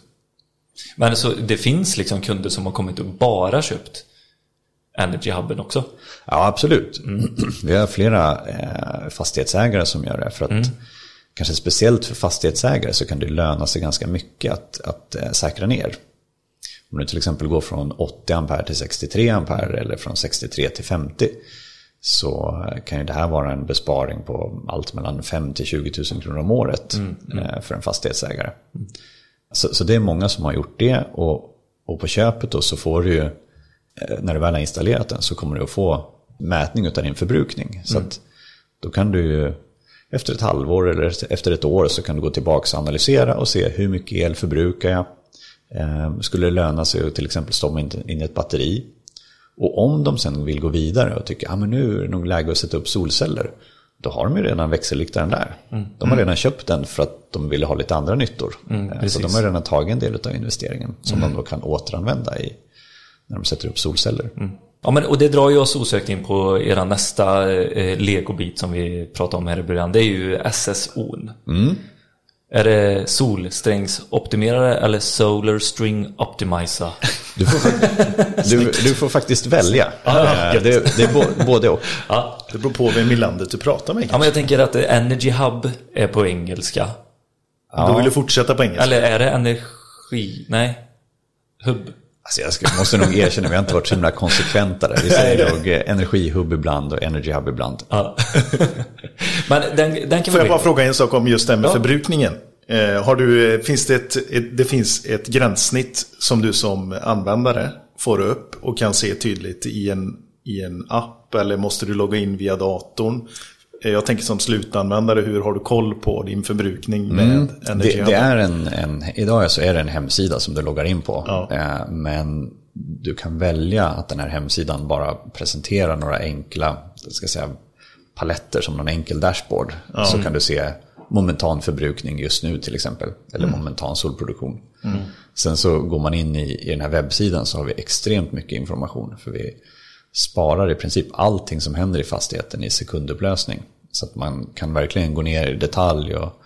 Men så det finns liksom kunder som har kommit och bara köpt Energy-hubben också? Ja, absolut. Vi har flera eh, fastighetsägare som gör det. För att kanske speciellt för fastighetsägare så kan det löna sig ganska mycket att, att eh, säkra ner. Om du till exempel går från 80 ampere till 63 ampere eller från 63 till 50 så kan ju det här vara en besparing på allt mellan 5 till 20 000 kronor om året eh, för en fastighetsägare. Så, så det är många som har gjort det och, och på köpet då så får du ju eh, när du väl har installerat den så kommer du att få mätning av din förbrukning. Så att då kan du ju efter ett halvår eller efter ett år så kan du gå tillbaka och analysera och se hur mycket el förbrukar jag. Eh, Skulle det löna sig att till exempel stoppa in ett batteri? Och om de sen vill gå vidare och tycker att ah, nu är det nog läge att sätta upp solceller. Då har de ju redan växelriktaren där. De har redan köpt den för att de ville ha lite andra nyttor. Eh, så de har redan tagit en del av investeringen som de då kan återanvända i när de sätter upp solceller. Ja, men, och det drar ju oss osökt in på era nästa eh, legobit som vi pratade om här i början. Det är ju SSO. Är det solsträngsoptimerare eller Solar String Optimizer? Du får, <laughs> du, du får faktiskt välja. Eh, det, det är bo- både och. ja. Det beror på vem i landet du pratar med. ja, men jag tänker att Energy Hub är på engelska. Då vill du fortsätta på engelska. Eller är det energi... Nej. Hub. Alltså jag ska, måste nog erkänna, vi har inte varit så himla konsekventa där. Vi säger nog eh, energihub ibland och energy hub ibland. Ja. <laughs> men den, den kan Får jag bara fråga en sak om just det här med Ja. förbrukningen? Eh, har du, eh, finns det, ett, ett, det finns ett gränssnitt som du som användare får upp och kan se tydligt i en i en app eller måste du logga in via datorn? Eh, Jag tänker som slutanvändare, hur har du koll på din förbrukning med Mm. Energy Det, det är en, en, idag så är det en hemsida som du loggar in på. Ja. Eh, Men du kan välja att den här hemsidan bara presenterar några enkla ska säga, paletter som någon enkel dashboard. Så kan du se momentan förbrukning just nu till exempel. Eller momentan solproduktion. Sen så går man in i, i den här webbsidan så har vi extremt mycket information. För vi sparar i princip allting som händer i fastigheten i sekundupplösning. Så att man kan verkligen gå ner i detalj och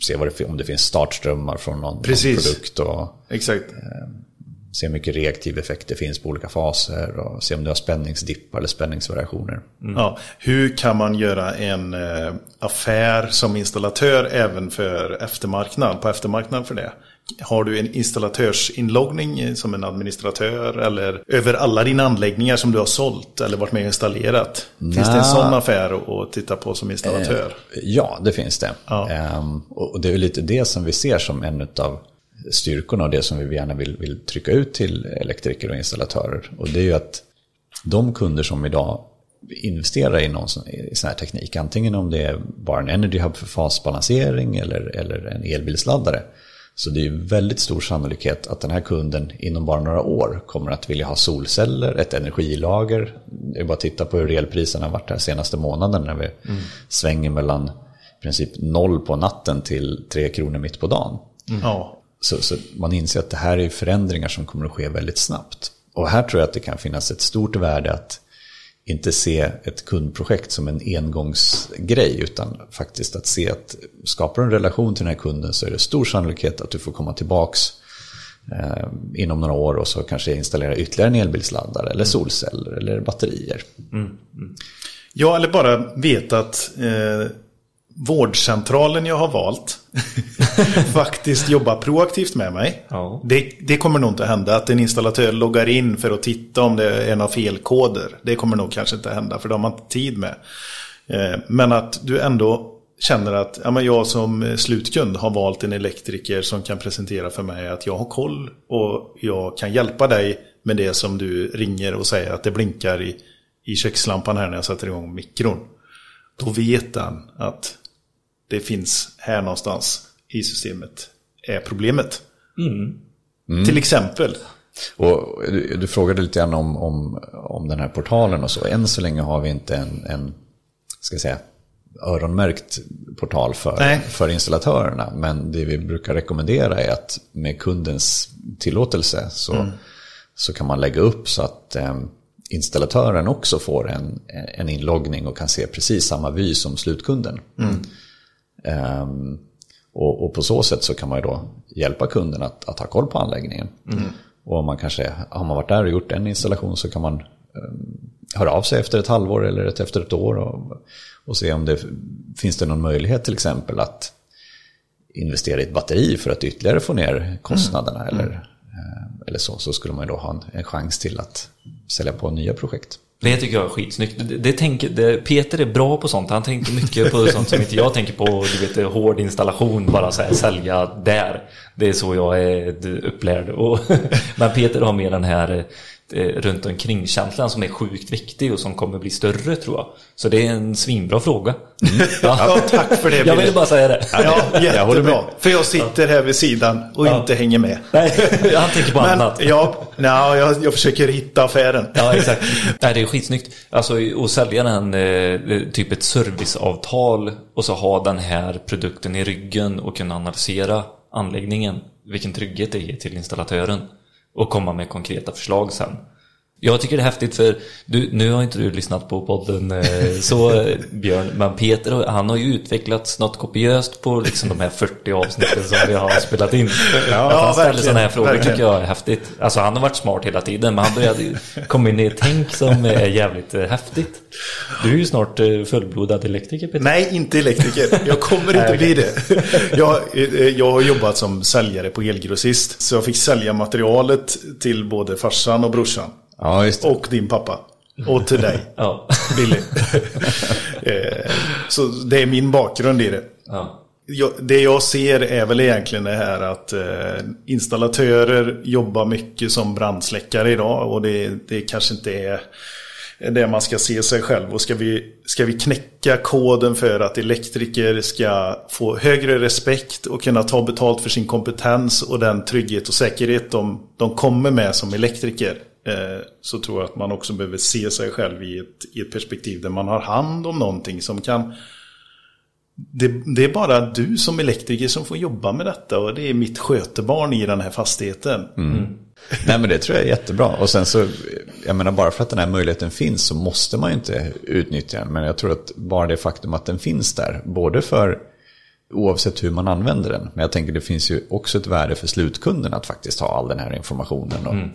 se vad det, om det finns startströmmar från någon, Precis. produkt och Exakt. se hur mycket reaktiv effekt det finns på olika faser och se om du har spänningsdippar eller spänningsvariationer. Ja, hur kan man göra en eh, affär som installatör även för eftermarknad, på eftermarknad för det? Har du en installatörsinloggning eh, som en administratör eller över alla dina anläggningar som du har sålt eller varit med och installerat? Finns det en sån affär att- titta på som installatör? Ja, det finns det. Ja. Ehm, och det är lite det som vi ser som en av styrkorna och det som vi gärna vill, vill trycka ut till elektriker och installatörer. Och det är ju att de kunder som idag investerar i någon sån, i sån här teknik, antingen om det är bara en Energy Hub för fasbalansering eller, eller en elbilsladdare, så det är väldigt stor sannolikhet att den här kunden inom bara några år kommer att vilja ha solceller, ett energilager. Det är bara att titta på hur elpriserna har varit de senaste månaden när vi svänger mellan i princip noll på natten till tre kronor mitt på dagen. Ja, Så, så man inser att det här är förändringar som kommer att ske väldigt snabbt. Och här tror jag att det kan finnas ett stort värde att inte se ett kundprojekt som en engångsgrej utan faktiskt att se att skapar du en relation till den här kunden så är det stor sannolikhet att du får komma tillbaks eh, inom några år och så kanske installera ytterligare en elbilsladdare eller solceller eller batterier. Ja, eller bara veta att eh, vårdcentralen jag har valt <laughs> faktiskt jobbar proaktivt med mig. Ja. Det, det kommer nog inte hända att en installatör loggar in för att titta om det är några felkoder. Det kommer nog kanske inte hända för det har man inte tid med. Eh, men att du ändå känner att ja, men jag som eh, slutkund har valt en elektriker som kan presentera för mig att jag har koll och jag kan hjälpa dig med det som du ringer och säger att det blinkar i, i kökslampan här när jag sätter igång mikron. Då vet den att det finns här någonstans i systemet är problemet. Till exempel. Och du, du frågade lite grann om, om, om den här portalen och så. Än så länge har vi inte en, en ska säga, öronmärkt portal för, Nej. för installatörerna. Men det vi brukar rekommendera är att med kundens tillåtelse så, så kan man lägga upp så att eh, installatören också får en, en inloggning och kan se precis samma vy som slutkunden. Ehm, och, och på så sätt så kan man ju då hjälpa kunden att, att ha koll på anläggningen. Och om man kanske, har man varit där och gjort en installation så kan man um, höra av sig efter ett halvår eller ett, efter ett år och, och se om det finns det någon möjlighet till exempel att investera i ett batteri för att ytterligare få ner kostnaderna eller, eh, eller så. Så skulle man ju då ha en, en chans till att sälja på nya projekt. Det tycker jag är skitsnyggt. Det, det tänker, det, Peter är bra på sånt. Han tänker mycket på sånt som inte jag tänker på. Du vet, hård installation, bara så här, sälja där. Det är så jag är upplärd. Och, <laughs> men Peter har mer den här eh, runt omkring känslan som är sjukt viktig och som kommer bli större tror jag. Så det är en svinbra fråga. Ja, tack för det. Jag ville bara säga det. Ja, jättebra. För jag sitter här vid sidan och inte hänger med. Nej, <laughs> han tänker på Men annat. ja, nej, jag, jag försöker hitta affären. Ja, exakt. Nej, det är skitsnyggt. Alltså att sälja den, eh, typ ett serviceavtal och så ha den här produkten i ryggen och kunna analysera anläggningen. Vilken trygghet det ger till installatören. Och komma med konkreta förslag sen. Jag tycker det är häftigt för du, nu har inte du lyssnat på podden eh, så eh, Björn, men Peter han har ju utvecklats något kopiöst på liksom de här 40 avsnitten som vi har spelat in. Ja, han ställer sådana här frågor verkligen. tycker jag är häftigt. Alltså han har varit smart hela tiden men han började komma in i ett tänk som är jävligt eh, häftigt. Du är ju snart fullblodad elektriker Peter. Nej, inte elektriker. Jag kommer inte bli det. Jag, jag har jobbat som säljare på elgrossist. Så jag fick sälja materialet till både farsan och brorsan. Ja, just det. Och din pappa. Och till dig, Ja. Billy. <laughs> Eh, Så det är min bakgrund i det. ja. jag, det jag ser är väl egentligen det här att eh, installatörer jobbar mycket som brandsläckare idag och det, det kanske inte är det man ska se sig själv. Och ska vi, ska vi knäcka koden för att elektriker ska få högre respekt och kunna ta betalt för sin kompetens och den trygghet och säkerhet de, de kommer med som elektriker. Eh, så tror jag att man också behöver se sig själv i ett, i ett perspektiv där man har hand om någonting som kan det, det, är bara du som elektriker som får jobba med detta och det är mitt skötebarn i den här fastigheten. Mm. Nej men det tror jag är jättebra. Och sen så, jag menar bara för att den här möjligheten finns så måste man ju inte utnyttja den. Men jag tror att bara det faktum att den finns där, både för oavsett hur man använder den. Men jag tänker det finns ju också ett värde för slutkunden att faktiskt ha all den här informationen. Och, mm.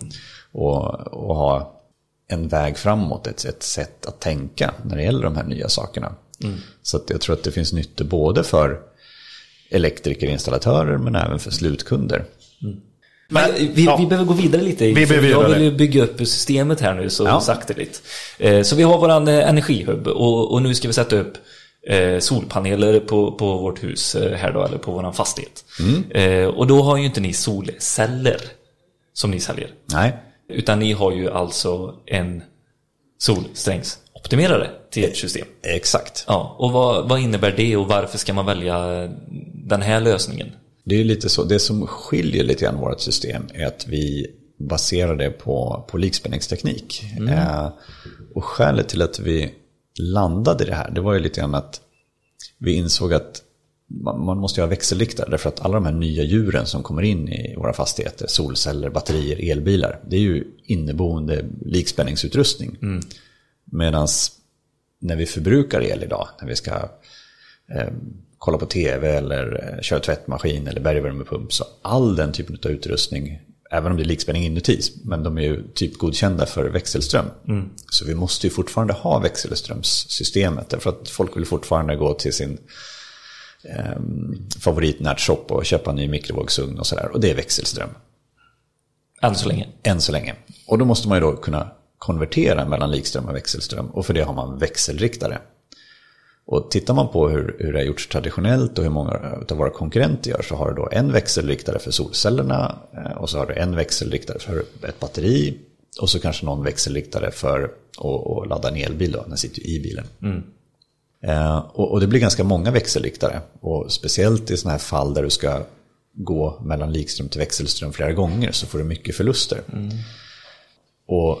Och, och, ha en väg framåt, ett, ett sätt att tänka när det gäller de här nya sakerna. Mm. Så jag tror att det finns nytta både för elektriker, installatörer men även för slutkunder. Mm. Men vi, ja. vi, behöver gå vidare lite. Vi behöver jag vill ju bygga upp systemet här nu så ja. sakteligt. Eh, så vi har våran eh, energihub och, och nu ska vi sätta upp eh, solpaneler på, på vårt hus här då, eller på våran fastighet. Mm. Och då har ju inte ni solceller som ni säljer. Nej. Utan ni har ju alltså en solsträngsoptimerare till ert system. Exakt. Ja, och vad, vad innebär det och varför ska man välja den här lösningen? Det är lite så, det som skiljer lite grann vårt system är att vi baserar det på, på likspänningsteknik. Mm. Eh, och skälet till att vi landade i det här, det var ju lite grann att vi insåg att man, måste ha växelriktare därför att alla de här nya djuren som kommer in i våra fastigheter, solceller, batterier, elbilar, det är ju inneboende likspänningsutrustning. Mm. Medan när vi förbrukar el idag, när vi ska eh, kolla på tv eller eh, köra tvättmaskin eller bergvärmepump. Så all den typen av utrustning, även om det är likspänning inuti, men de är ju typ godkända för växelström. Mm. Så vi måste ju fortfarande ha växelströmssystemet, därför att folk vill fortfarande gå till sin eh, favoritnätshop och köpa en ny mikrovågsugn och sådär. Och det är växelström. Än så länge. Än så länge. Och då måste man ju då kunna konvertera mellan likström och växelström. Och för det har man växelriktare. Och tittar man på hur, hur det har gjorts traditionellt och hur många av våra konkurrenter gör så har du då en växelriktare för solcellerna eh, och så har du en växelriktare för ett batteri och så kanske någon växelriktare för att ladda en elbil då, den sitter ju i bilen. Mm. Eh, och, och, det blir ganska många växelriktare och speciellt i sådana här fall där du ska gå mellan likström till växelström flera gånger så får du mycket förluster. Mm. Och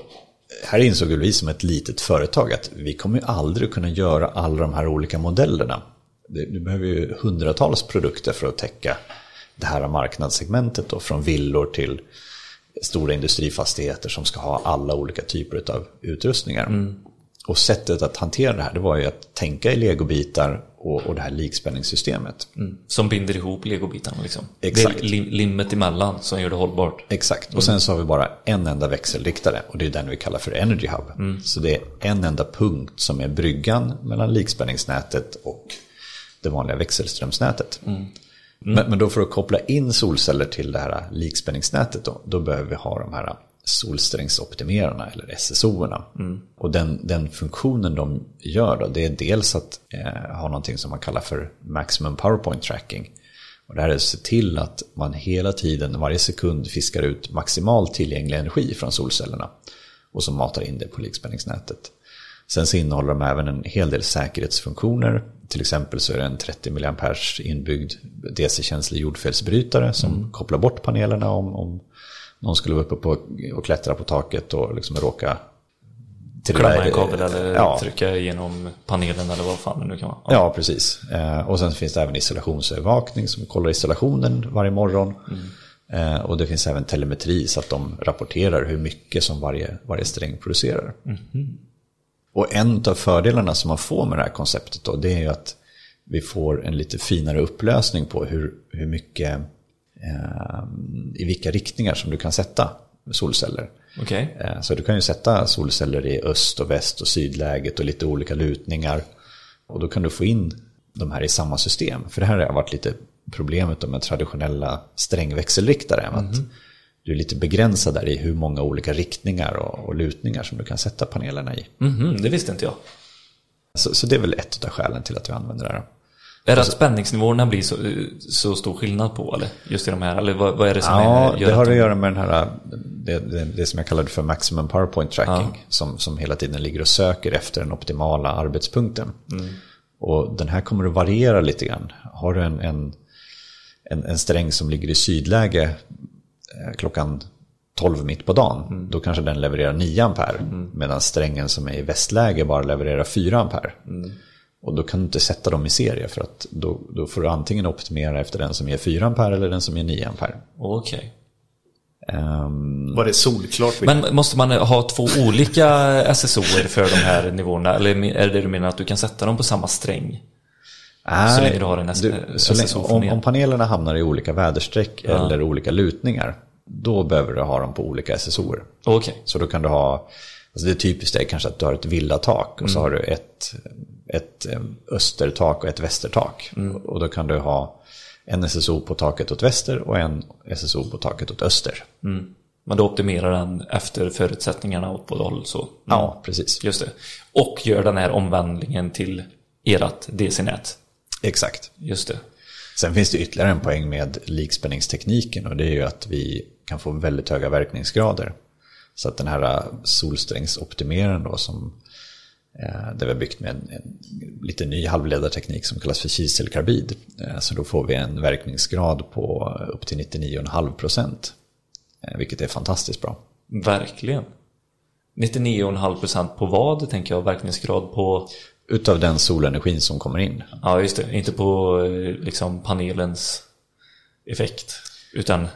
här insåg vi som ett litet företag att vi kommer ju aldrig kunna göra alla de här olika modellerna. Du behöver ju hundratals produkter för att täcka det här marknadssegmentet då, från villor till stora industrifastigheter som ska ha alla olika typer av utrustningar. Mm. Och sättet att hantera det här det var ju att tänka i legobitar och, och det här likspänningssystemet. Mm. Som binder ihop legobitarna liksom. Exakt. Det är limmet emellan som gör det hållbart. Exakt. Och sen så har vi bara en enda växelriktare och det är den vi kallar för Energy Hub. Mm. Så det är en enda punkt som är bryggan mellan likspänningsnätet och det vanliga växelströmsnätet. Mm. Mm. Men, men, då för att koppla in solceller till det här likspänningsnätet då, då behöver vi ha de här solsträngsoptimerarna eller SSO-erna. Mm. Och den, den funktionen de gör då, det är dels att eh, ha någonting som man kallar för maximum powerpoint tracking. Och det här är att se till att man hela tiden, varje sekund fiskar ut maximal tillgänglig energi från solcellerna. Och så matar in det på likspänningsnätet. Sen så innehåller de även en hel del säkerhetsfunktioner. Till exempel så är det en 30 mA inbyggd DC-känslig jordfelsbrytare som mm. kopplar bort panelerna om, om någon skulle vara uppe på och klättra på taket och liksom råka Klämma en kabel eller ja. trycka igenom panelen eller vad fan det nu kan vara. Ja, ja precis. Eh, och sen finns det även isolationsövervakning som kollar installationen varje morgon. Mm. Eh, och det finns även telemetri så att de rapporterar hur mycket som varje, varje sträng producerar. Mm. Och en av fördelarna som man får med det här konceptet då, det är ju att vi får en lite finare upplösning på hur, hur mycket i vilka riktningar som du kan sätta solceller. Okay. Eh, så du kan ju sätta solceller i öst och väst och sydläget och lite olika lutningar. Och då kan du få in de här i samma system. För det här har varit lite problemet med traditionella strängväxelriktare. Mm. Att mhm. du är lite begränsad där i hur många olika riktningar och, lutningar som du kan sätta panelerna i. Mm det visste inte jag. Så, så, det är väl ett av skälen till att vi använder det här. Är det att spänningsnivåerna blir så, så stor skillnad på eller? Just i de här, eller vad, vad är det som Ja, är, det har att att göra med den här, det, det, det som jag kallade för maximum powerpoint tracking. Som, som hela tiden ligger och söker efter den optimala arbetspunkten. Och den här kommer att variera lite grann. Har du en, en, en, en sträng som ligger i sydläge eh, klockan 12 mitt på dagen. Då kanske den levererar 9 ampere. Medan strängen som är i västläge bara levererar 4 ampere. Och då kan du inte sätta dem i serie för att då, då får du antingen optimera efter den som ger 4 ampere eller den som ger 9 ampere. Okej. Ehm, Var det solklart? Men måste man ha två olika <laughs> SSOer för de här nivåerna? Eller är det du menar att du kan sätta dem på samma sträng? nej, Så länge du har en S- så länge, om, om panelerna hamnar i olika väderstreck eller olika lutningar, då behöver du ha dem på olika SSOer. Okej. Så då kan du ha, alltså det är typiskt kanske att du har ett villatak och så har du ett, ett eh, östertak och ett västertak. Och då kan du ha en SSO på taket åt väster och en SSO på taket åt öster. Men då optimerar den efter förutsättningarna åt båda håll så. Ja, precis. Just det. Och gör den här omvandlingen till ert DC-nät. Exakt. Just det. Sen finns det ytterligare en poäng med likspänningstekniken och det är ju att vi kan få väldigt höga verkningsgrader. Så att den här solsträngsoptimeraren då som eh, där vi har byggt med en, en lite ny halvledarteknik som kallas för kiselkarbid. Eh, så då får vi en verkningsgrad på upp till 99,5 procent. Eh, vilket är fantastiskt bra. Verkligen. 99,5% på vad tänker jag? Verkningsgrad på... Utav den solenergin som kommer in. Ja, just det. Inte på liksom panelens effekt. Utan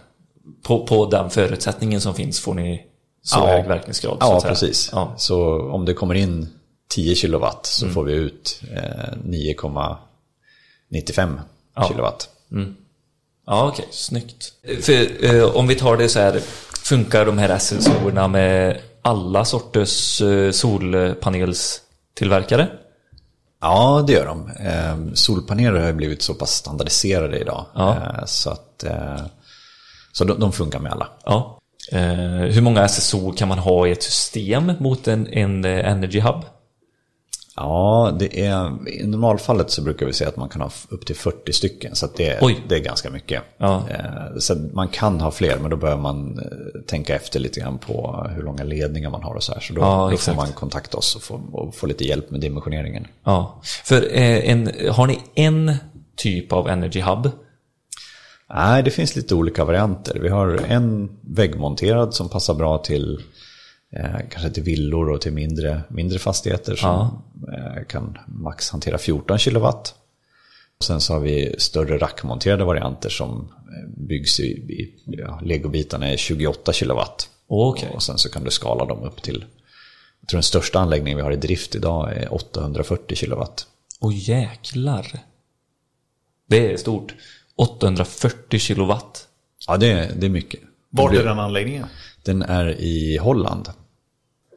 på, på den förutsättningen som finns får ni så Ja. hög verkningsgrad. Ja, precis. Ja. Så om det kommer in 10 kilowatt så får vi ut eh, 9,95 Ja. kilowatt. Ja, okej. Snyggt. För eh, om vi tar det så här. Funkar de här SSO-erna med alla sorters eh, solpanelstillverkare? Ja, det gör de. Eh, solpaneler har ju blivit så pass standardiserade idag. Ja. Eh, så att, eh, så de, de funkar med alla. Ja. Eh, hur många SSO kan man ha i ett system mot en, en eh, Energy Hub? Ja, det är, i normalfallet så brukar vi säga att man kan ha upp till 40 stycken. Så det, Oj. det är ganska mycket. Ja. Eh, så man kan ha fler, men då behöver man tänka efter lite grann på hur långa ledningar man har och så här. Så då, Ja, då får man kontakta oss och få, och få lite hjälp med dimensioneringen. Ja. För en, har ni en typ av Energy Hub? Nej, det finns lite olika varianter. Vi har en väggmonterad som passar bra till eh, kanske till villor och till mindre, mindre fastigheter som eh, kan max hantera 14 kilowatt. Och sen så har vi större rackmonterade varianter som eh, byggs i, i ja, legobitarna är 28 kilowatt. Okej. Och sen så kan du skala dem upp till, jag tror den största anläggningen vi har i drift idag är 840 kilowatt. Åh jäklar. Det är stort. 840 kilowatt. Ja, det, är- det är mycket. Var är den anläggningen? Den är i Holland.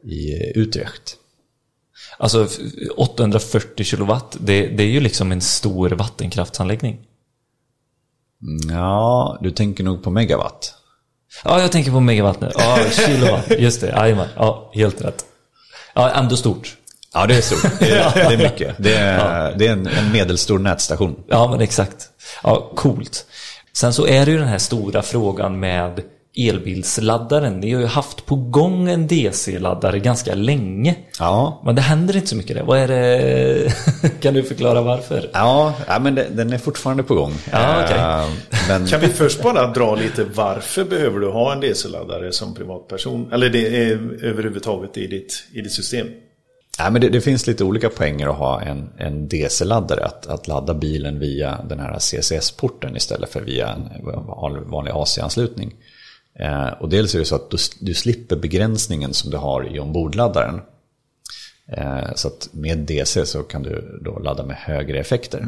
I Utrecht. Alltså f- 840 kilowatt, det, det är ju liksom en stor vattenkraftsanläggning. Ja, du tänker nog på megawatt. Ja, jag tänker på megawatt nu. Ja, kilowatt. <laughs> Just det, jajamän. Ja, helt rätt. Ja, ändå stort. Ja, det är stort. <laughs> Det är, det är mycket. Det är, det är en, en medelstor nätstation. Ja, men exakt. Ja, coolt. Sen så är det ju den här stora frågan med elbilsladdaren. Ni har ju haft på gång en DC-laddare ganska länge. Ja, Men det händer inte så mycket där. Vad är det? <laughs> kan du förklara varför? ja, ja men det, den är fortfarande på gång. Ja, okej. Eh, Men, Kan vi först bara dra lite varför behöver du ha en DC-laddare som privatperson? Eller det är överhuvudtaget i ditt, i ditt system? Ja, men det, det finns lite olika poänger att ha en, en DC-laddare. Att, att ladda bilen via den här CCS-porten istället för via en vanlig AC-anslutning. Eh, och dels är det så att du, du slipper begränsningen som du har i ombordladdaren. Eh, så att med DC så kan du då ladda med högre effekter.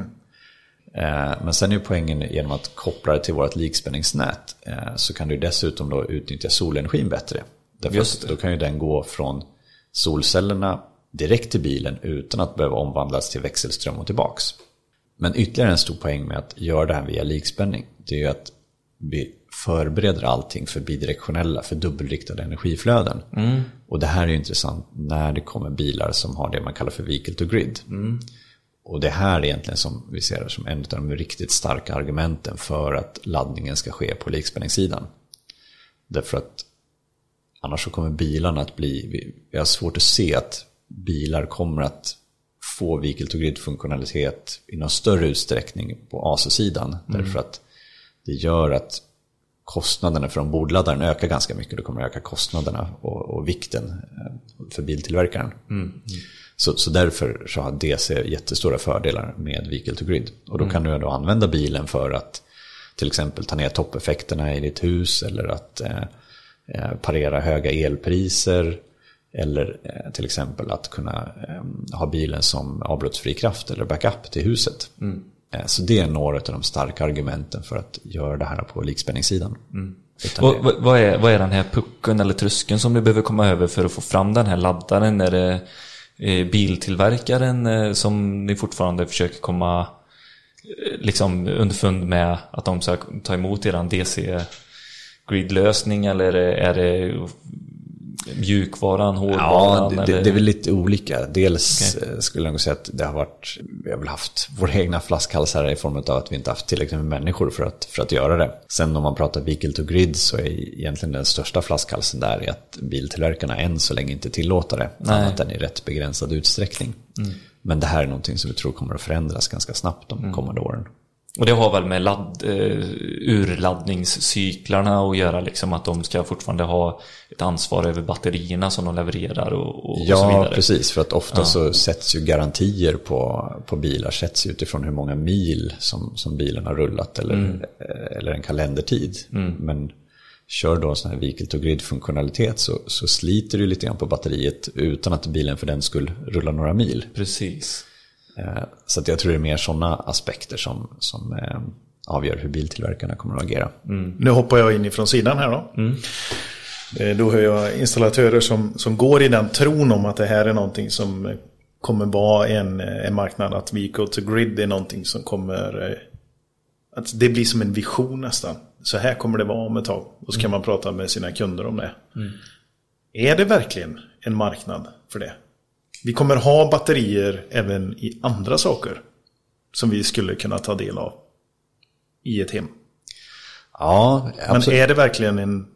Eh, men sen är poängen genom att koppla det till vårt likspänningsnät eh, så kan du dessutom då utnyttja solenergin bättre. Därför att då kan ju den gå från solcellerna direkt till bilen utan att behöva omvandlas till växelström och tillbaks. Men ytterligare en stor poäng med att göra det här via likspänning det är ju att vi förbereder allting för bidirektionella, för dubbelriktade energiflöden. Och det här är ju intressant när det kommer bilar som har det man kallar för vehicle to grid. och det här är egentligen som vi ser det som en av de riktigt starka argumenten för att laddningen ska ske på likspänningssidan. Därför att annars så kommer bilarna att bli, vi har svårt att se att bilar kommer att få vehicle to grid funktionalitet i någon större utsträckning på AC-sidan. Därför att det gör att kostnaderna för ombordladdaren ökar ganska mycket. Det kommer att öka kostnaderna och, och vikten eh, för biltillverkaren. Så, så därför så har DC jättestora fördelar med vehicle to grid. Och då kan du då använda bilen för att till exempel ta ner toppeffekterna i ditt hus eller att eh, eh, parera höga elpriser. Eller eh, till exempel att kunna eh, ha bilen som avbrottsfri kraft eller backup till huset. Eh, så det är några av de starka argumenten för att göra det här på likspänningssidan. Utan Vad, vad, är, vad är den här pucken eller tröskeln som du behöver komma över för att få fram den här laddaren? Är det eh, biltillverkaren som ni fortfarande försöker komma liksom underfund med att de ska ta emot eran DC-grid-lösning eller är det mjukvaran, hårdvaran? Ja, det, det, det är väl lite olika. Dels eh, skulle jag nog säga att det har varit, vi har väl haft våra egna flaskhalsar i form av att vi inte haft tillräckligt med människor för att, för att göra det. Sen om man pratar vehicle to grid så är egentligen den största flaskhalsen där är att biltillverkarna än så länge inte tillåter det. Nej. Annat än i rätt begränsad utsträckning. Men det här är någonting som vi tror kommer att förändras ganska snabbt de kommande åren. Och det har väl med ladd, eh, urladdningscyklarna att göra, liksom att de ska fortfarande ha ett ansvar över batterierna som de levererar och, och, och så Ja, vidare. precis. För att ofta så sätts ju garantier på, på bilar sätts utifrån hur många mil som, som bilen har rullat eller, Mm. eh, eller en kalendertid. Men kör då sån här vehicle to grid-funktionalitet så, så sliter du lite grann på batteriet utan att bilen för den skull rullar några mil. Precis. Eh, Så att jag tror det är mer sådana aspekter som, som eh, avgör hur biltillverkarna kommer att agera. Nu hoppar jag in ifrån sidan här då. Eh, Då hör jag installatörer som, som går i den tron om att det här är någonting som kommer vara en, en marknad. Att Vehicle to Grid är någonting som kommer... Att det blir som en vision nästan. Så här kommer det vara om ett tag. Och så kan man prata med sina kunder om det. Är det verkligen en marknad för det? Vi kommer ha batterier även i andra saker. Som vi skulle kunna ta del av. I ett hem. Ja, Men absolut. är det verkligen en...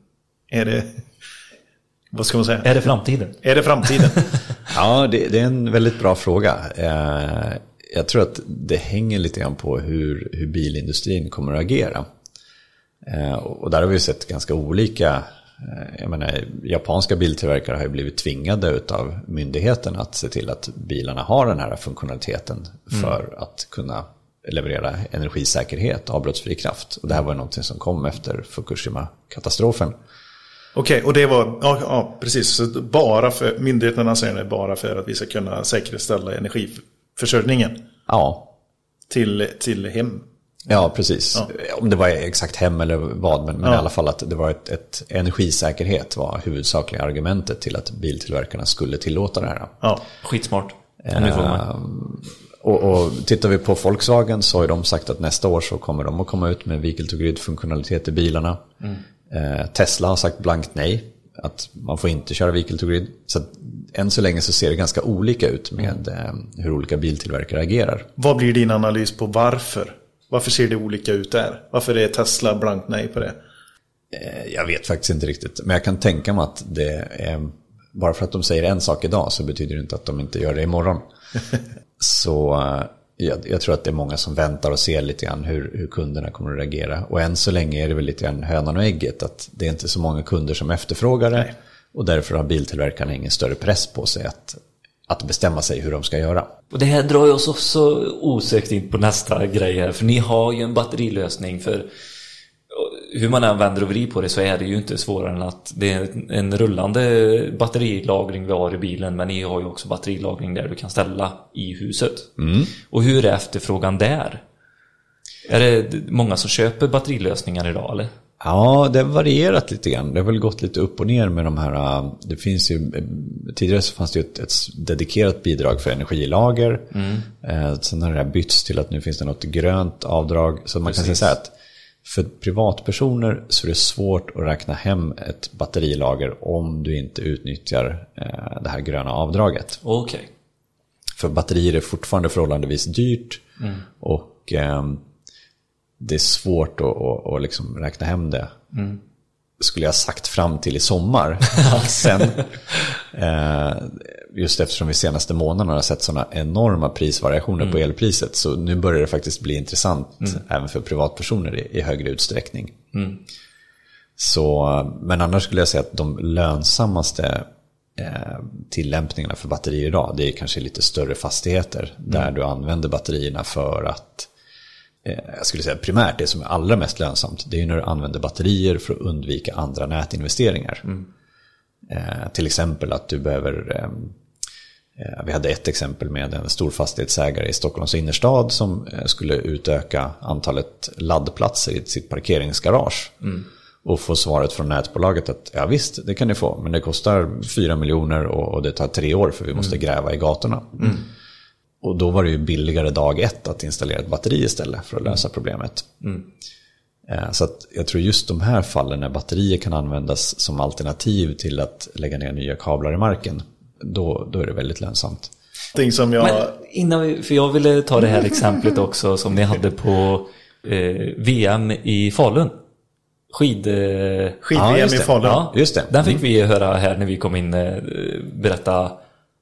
Är det... Vad ska man säga? Är det framtiden? Är det framtiden? <laughs> Ja, det, det är en väldigt bra fråga. Eh, jag tror att det hänger lite grann på hur, hur bilindustrin kommer att agera. Eh, och där har vi sett ganska olika, jag menar, japanska biltillverkare har ju blivit tvingade av myndigheten att se till att bilarna har den här funktionaliteten för att kunna leverera energisäkerhet avbrottsfri kraft. Och det här var någonting som kom efter Fukushima-katastrofen. Okej, och det var... Ja, ja, precis. Så bara för... Myndigheterna säger det bara för att vi ska kunna säkerställa energiförsörjningen Ja, till, till hem. Ja, precis. Om det var exakt hem eller vad, men, men Ja. i alla fall att det var ett, ett energisäkerhet var huvudsakliga argumentet till att biltillverkarna skulle tillåta det här. Ja. Skitsmart. Om ni frågar mig. Och, och tittar vi på Volkswagen så har ju de sagt att nästa år så kommer de att komma ut med vehicle to grid-funktionalitet i bilarna. Eh, Tesla har sagt blankt nej, att man får inte köra vehicle to grid. Så att, än så länge så ser det ganska olika ut med eh, hur olika biltillverkare agerar. Vad blir din analys på varför? Varför ser det olika ut där? Varför är Tesla blankt nej på det? Eh, Jag vet faktiskt inte riktigt. Men jag kan tänka mig att det är... Bara för att de säger en sak idag så betyder det inte att de inte gör det imorgon. <laughs> så eh, jag, jag tror att det är många som väntar och ser lite grann hur, hur kunderna kommer att reagera. Och än så länge är det väl lite grann hönan och ägget. Att det är inte så många kunder som efterfrågar det. Nej. Och därför har biltillverkarna ingen större press på sig att, att bestämma sig hur de ska göra. Och det här drar ju oss också osökt in på nästa grej här. För ni har ju en batterilösning för hur man än vänder och vrider på det så är det ju inte svårare än att det är en rullande batterilagring vi har i bilen men ni har ju också batterilagring där du kan ställa i huset. Och hur är efterfrågan där? Är det många som köper batterilösningar idag eller? Ja, det har varierat lite grann. Det har väl gått lite upp och ner med de här. äh, Det finns ju, äh, tidigare så fanns det ju ett, ett dedikerat bidrag för energilager. Eh, Sen har det här bytts till att nu finns det något grönt avdrag. Så man kan säga att för privatpersoner så är det svårt att räkna hem ett batterilager om du inte utnyttjar det här gröna avdraget. Okej. För batterier är fortfarande förhållandevis dyrt och ehm, det är svårt att, att, att liksom räkna hem det. Skulle jag sagt fram till i sommar. <laughs> Sen, eh, just eftersom vi senaste månaderna har sett sådana enorma prisvariationer på elpriset. Så nu börjar det faktiskt bli intressant även för privatpersoner i, i högre utsträckning. Så, men annars skulle jag säga att de lönsammaste eh, tillämpningarna för batterier idag, det är kanske lite större fastigheter. Där du använder batterierna för att, jag skulle säga primärt det som är allra mest lönsamt, det är när du använder batterier för att undvika andra nätinvesteringar. Eh, till exempel att du behöver ehm, Eh, Vi hade ett exempel med en stor fastighetsägare i Stockholms innerstad som eh, skulle utöka antalet laddplatser i sitt parkeringsgarage. Och få svaret från nätbolaget att ja visst, det kan ni få, men det kostar 4 miljoner och det tar tre år för vi måste gräva i gatorna. Och då var det ju billigare dag ett att installera ett batteri istället för att lösa problemet. Eh, Så att jag tror just de här fallen när batterier kan användas som alternativ till att lägga ner nya kablar i marken, då, då är det väldigt lönsamt. Jag... Men innan vi, för jag ville ta det här exemplet <laughs> också som ni hade på eh, VM i Falun. Skid... Eh, Ja, Skid-VM just i. Falun. ja, just det. Den fick vi höra här när vi kom in, eh, berätta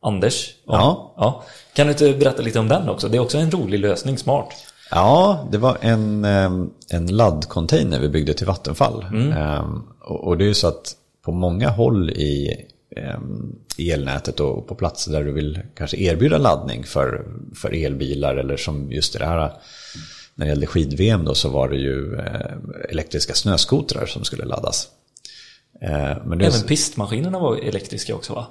Anders. om. Ja. ja. Kan du inte berätta lite om den också? Det är också en rolig lösning, smart. Ja, det var en, en laddcontainer vi byggde till Vattenfall. Ehm, Och det är ju så att på många håll i elnätet och på platser där du vill kanske erbjuda laddning för, för elbilar eller som just det här när det gällde skid-VM då så var det ju elektriska snöskotrar som skulle laddas. Men det Även pistmaskinerna var elektriska också va?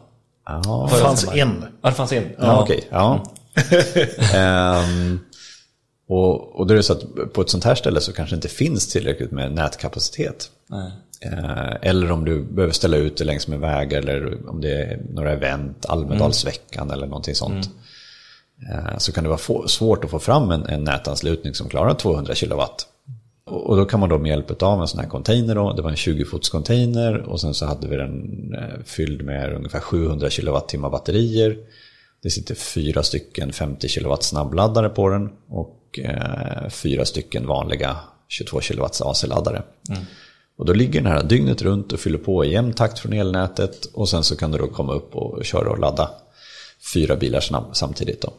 Ja, Det fanns en. Ja, det fanns en. Ja, okej. Ja. <laughs> Ehm, och, och då är det så att på ett sånt här ställe så kanske inte finns tillräckligt med nätkapacitet. Nej. Eh, eller om du behöver ställa ut det längs med vägar eller om det är några event, Almedalsveckan eller någonting sånt. Eh, så kan det vara svårt att få fram en, en nätanslutning som klarar 200 kilowatt. Och, då kan man då med hjälp av en sån här container, då, det var en 20-fots container och sen så hade vi den eh, fylld med ungefär 700 kilowattimmar batterier. Det sitter fyra stycken 50 kilowatt snabbladdare på den och eh, fyra stycken vanliga 22 kilowatts AC-laddare. Och då ligger den här dygnet runt och fyller på i jämn takt från elnätet och sen så kan du då komma upp och köra och ladda fyra bilar samtidigt. Då.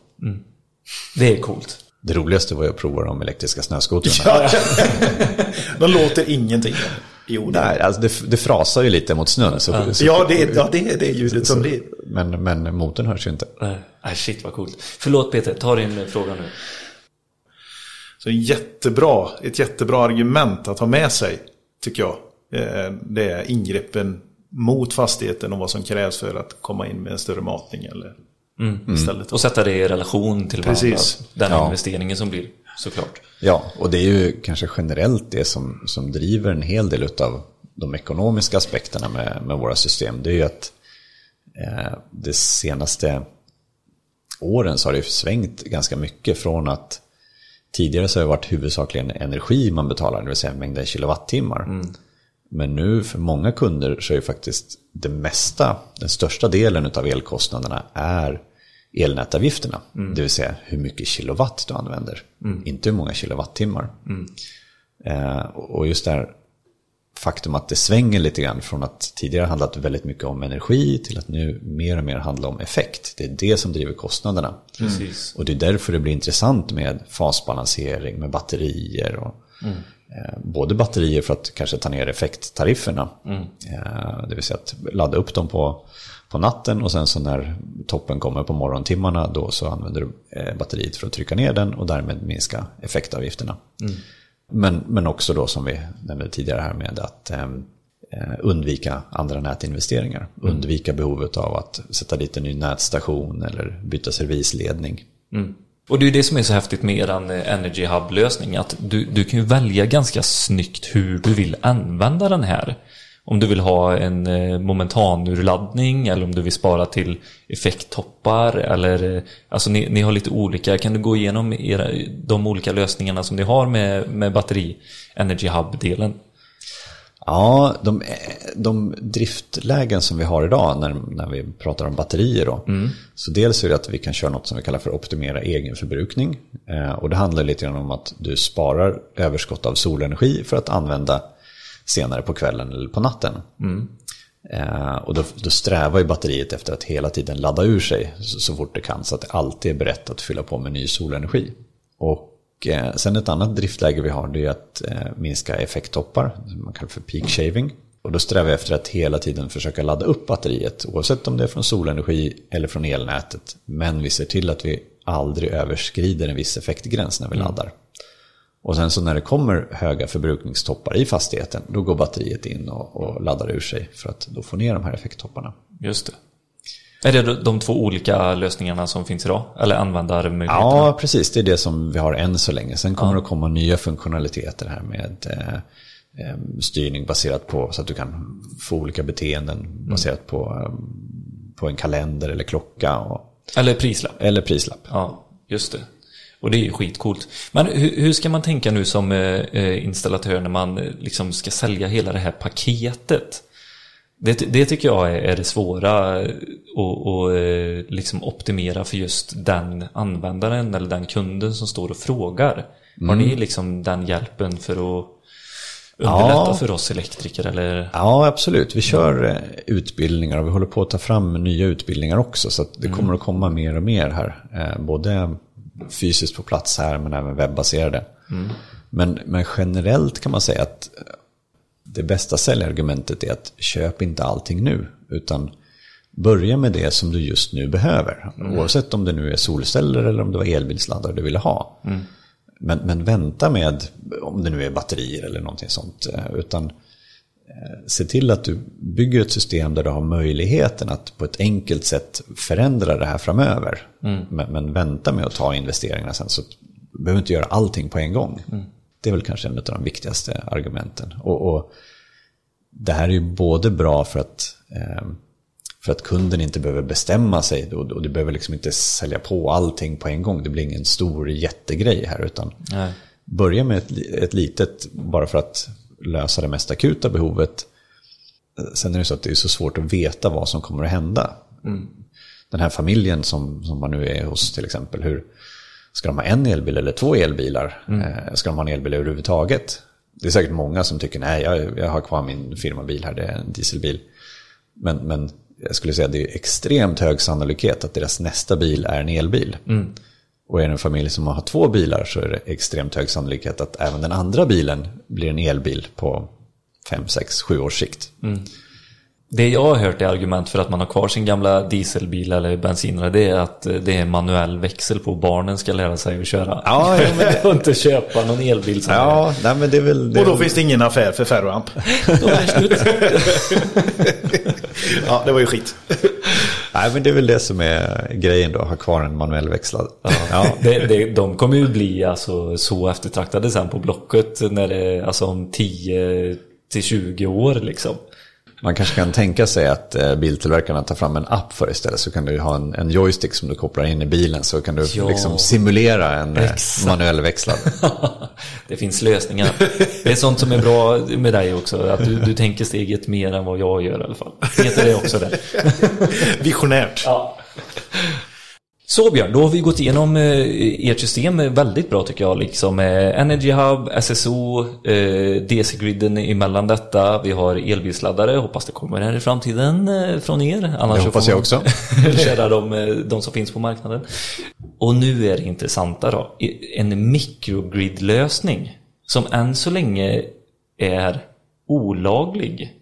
Det är coolt. Det roligaste var ju att prova de elektriska snöskotrarna. <laughs> De låter ingenting. Jo, det Nej, alltså det, det frasar ju lite mot snön. Så, så, Ja, det är, ja, det är det ljudet som blir. men, men motorn hörs ju inte. Nej, shit vad coolt. Förlåt Peter, ta din fråga nu. Så jättebra, ett jättebra argument att ha med sig, tycker jag. Eh, Det är ingreppen mot fastigheten och vad som krävs för att komma in med en större matning eller istället. Och sätta det i relation till varandra. Precis. Den Ja. investeringen som blir, såklart. Ja, och det är ju kanske generellt det som, som driver en hel del av de ekonomiska aspekterna med, med våra system. Det är ju att eh, det senaste åren så har det svängt ganska mycket från att tidigare så har det varit huvudsakligen energi man betalar, det vill säga mängden kilowattimmar. Men nu för många kunder så är ju faktiskt det mesta, den största delen av elkostnaderna är elnätavgifterna. Det vill säga hur mycket kilowatt du använder, inte hur många kilowattimmar. Eh, och just det här faktum att det svänger lite grann från att tidigare handlat väldigt mycket om energi till att nu mer och mer handla om effekt. Det är det som driver kostnaderna. Precis. Och det är därför det blir intressant med fasbalansering, med batterier. Och, eh, både batterier för att kanske ta ner effekttarifferna. Eh, det vill säga att ladda upp dem på, på natten och sen så när toppen kommer på morgontimmarna då så använder du eh, batteriet för att trycka ner den och därmed minska effektavgifterna. Men, men också då som vi nämnde tidigare här med att eh, eh, undvika andra nätinvesteringar. Undvika behovet av att sätta dit en ny nätstation eller byta servisledning. Och det är ju det som är så häftigt med eran eh, Energy Hub-lösning. Att du, du kan ju välja ganska snyggt hur du vill använda den här. Om du vill ha en eh, momentanurladdning eller om du vill spara till effekttoppar eller eh, alltså ni, ni har lite olika. Kan du gå igenom era, de olika lösningarna som ni har med, med batteri Energy Hub-delen? Ja, de, de driftlägen som vi har idag när, när vi pratar om batterier då. Så dels är det att vi kan köra något som vi kallar för optimera egenförbrukning. Eh, och det handlar lite grann om att du sparar överskott av solenergi för att använda senare på kvällen eller på natten. Eh, och då, då strävar ju batteriet efter att hela tiden ladda ur sig så, så fort det kan så att det alltid är berett att fylla på med ny solenergi. Och eh, sen ett annat driftläge vi har det är att eh, minska effekttoppar, man kallar för peak shaving. Och då strävar vi efter att hela tiden försöka ladda upp batteriet oavsett om det är från solenergi eller från elnätet. Men vi ser till att vi aldrig överskrider en viss effektgräns när vi laddar. Och sen så när det kommer höga förbrukningstoppar i fastigheten då går batteriet in och, och laddar ur sig för att då få ner de här effekttopparna. Just det. Är det de- två olika lösningarna som finns idag? Eller användarmöjligheterna? Ja, precis. Det är det som vi har än så länge. Sen kommer det att komma nya funktionaliteter här med eh, eh, styrning baserat på så att du kan få olika beteenden baserat på, eh, på en kalender eller klocka och, Eller prislapp? eller prislapp. Ja, just det. Och det är ju skitcoolt. Men hur, hur ska man tänka nu som installatör när man liksom ska sälja hela det här paketet? Det, det tycker jag är, är det svåra att eh, liksom optimera för just den användaren eller den kunden som står och frågar. Har ni liksom den hjälpen för att underlätta Ja. för oss elektriker eller? Ja, absolut. Vi kör eh, utbildningar och vi håller på att ta fram nya utbildningar också. Så det kommer att komma mer och mer här. Eh, Både fysiskt på plats här men även webbaserade. Men, men generellt kan man säga att det bästa säljargumentet är att köp inte allting nu. Utan börja med det som du just nu behöver. Oavsett om det nu är solceller eller om det var elbilsladdare du ville ha. Men, men vänta med, om det nu är batterier eller någonting sånt. eh, Utan se till att du bygger ett system där du har möjligheten att på ett enkelt sätt förändra det här framöver. Men, men vänta med att ta investeringarna sen. Så du behöver inte göra allting på en gång. Det är väl kanske en av de viktigaste argumenten. Och, och det här är ju både bra för att, eh, för att kunden inte behöver bestämma sig och, du behöver liksom inte sälja på allting på en gång. Det blir ingen stor jättegrej här utan Nej. börja med ett, ett litet bara för att lösa det mest akuta behovet. Sen är det så att det är så svårt att veta vad som kommer att hända. Den här familjen som, som man nu är hos till exempel, hur ska de ha en elbil eller två elbilar? Eh, Ska de ha en elbil överhuvudtaget? Det är säkert många som tycker nej, jag, jag har kvar min firmabil här, det är en dieselbil. Men, men jag skulle säga att det är extremt hög sannolikhet att deras nästa bil är en elbil. Och är det en familj som har två bilar så är det extremt hög sannolikhet att även den andra bilen blir en elbil på 5, 6, 7 års sikt. Det jag har hört är argument för att man har kvar sin gamla dieselbil eller bensinare det är att eh, det är manuell växel på barnen ska lära sig att köra. Ja, ja, men <laughs> och inte köpa någon elbil som Ja, nej, men det är väl... Det Och då väl- finns det ingen affär för Ferroamp. <laughs> det. <laughs> Ja, det var ju skit. Nej, men det är väl det som är grejen då, ha kvar en manuell växlad. Ja. Det, det, de kommer ju bli alltså så eftertraktade sen på Blocket när det, alltså om 10 till 20 år liksom. Man kanske kan tänka sig att eh, biltillverkarna tar fram en app för istället. Så kan du ha en, en joystick som du kopplar in i bilen. Så kan du Ja. liksom simulera en eh, Exakt. manuell växlad. <laughs> det finns lösningar. Det är sånt som är bra med dig också. Att du, du tänker steget mer än vad jag gör i alla fall. Heter det också det? <laughs> Visionärt. Ja. Så Björn, då har vi gått igenom eh, ert system väldigt bra tycker jag. Liksom, eh, Energy Hub, SSO, eh, DC-griden emellan detta. Vi har elbilsladdare, hoppas det kommer här i framtiden från er. Annars Det hoppas jag också. <laughs> köra de, de som finns på marknaden. Och nu är det intressanta då. En microgrid-lösning som än så länge är olaglig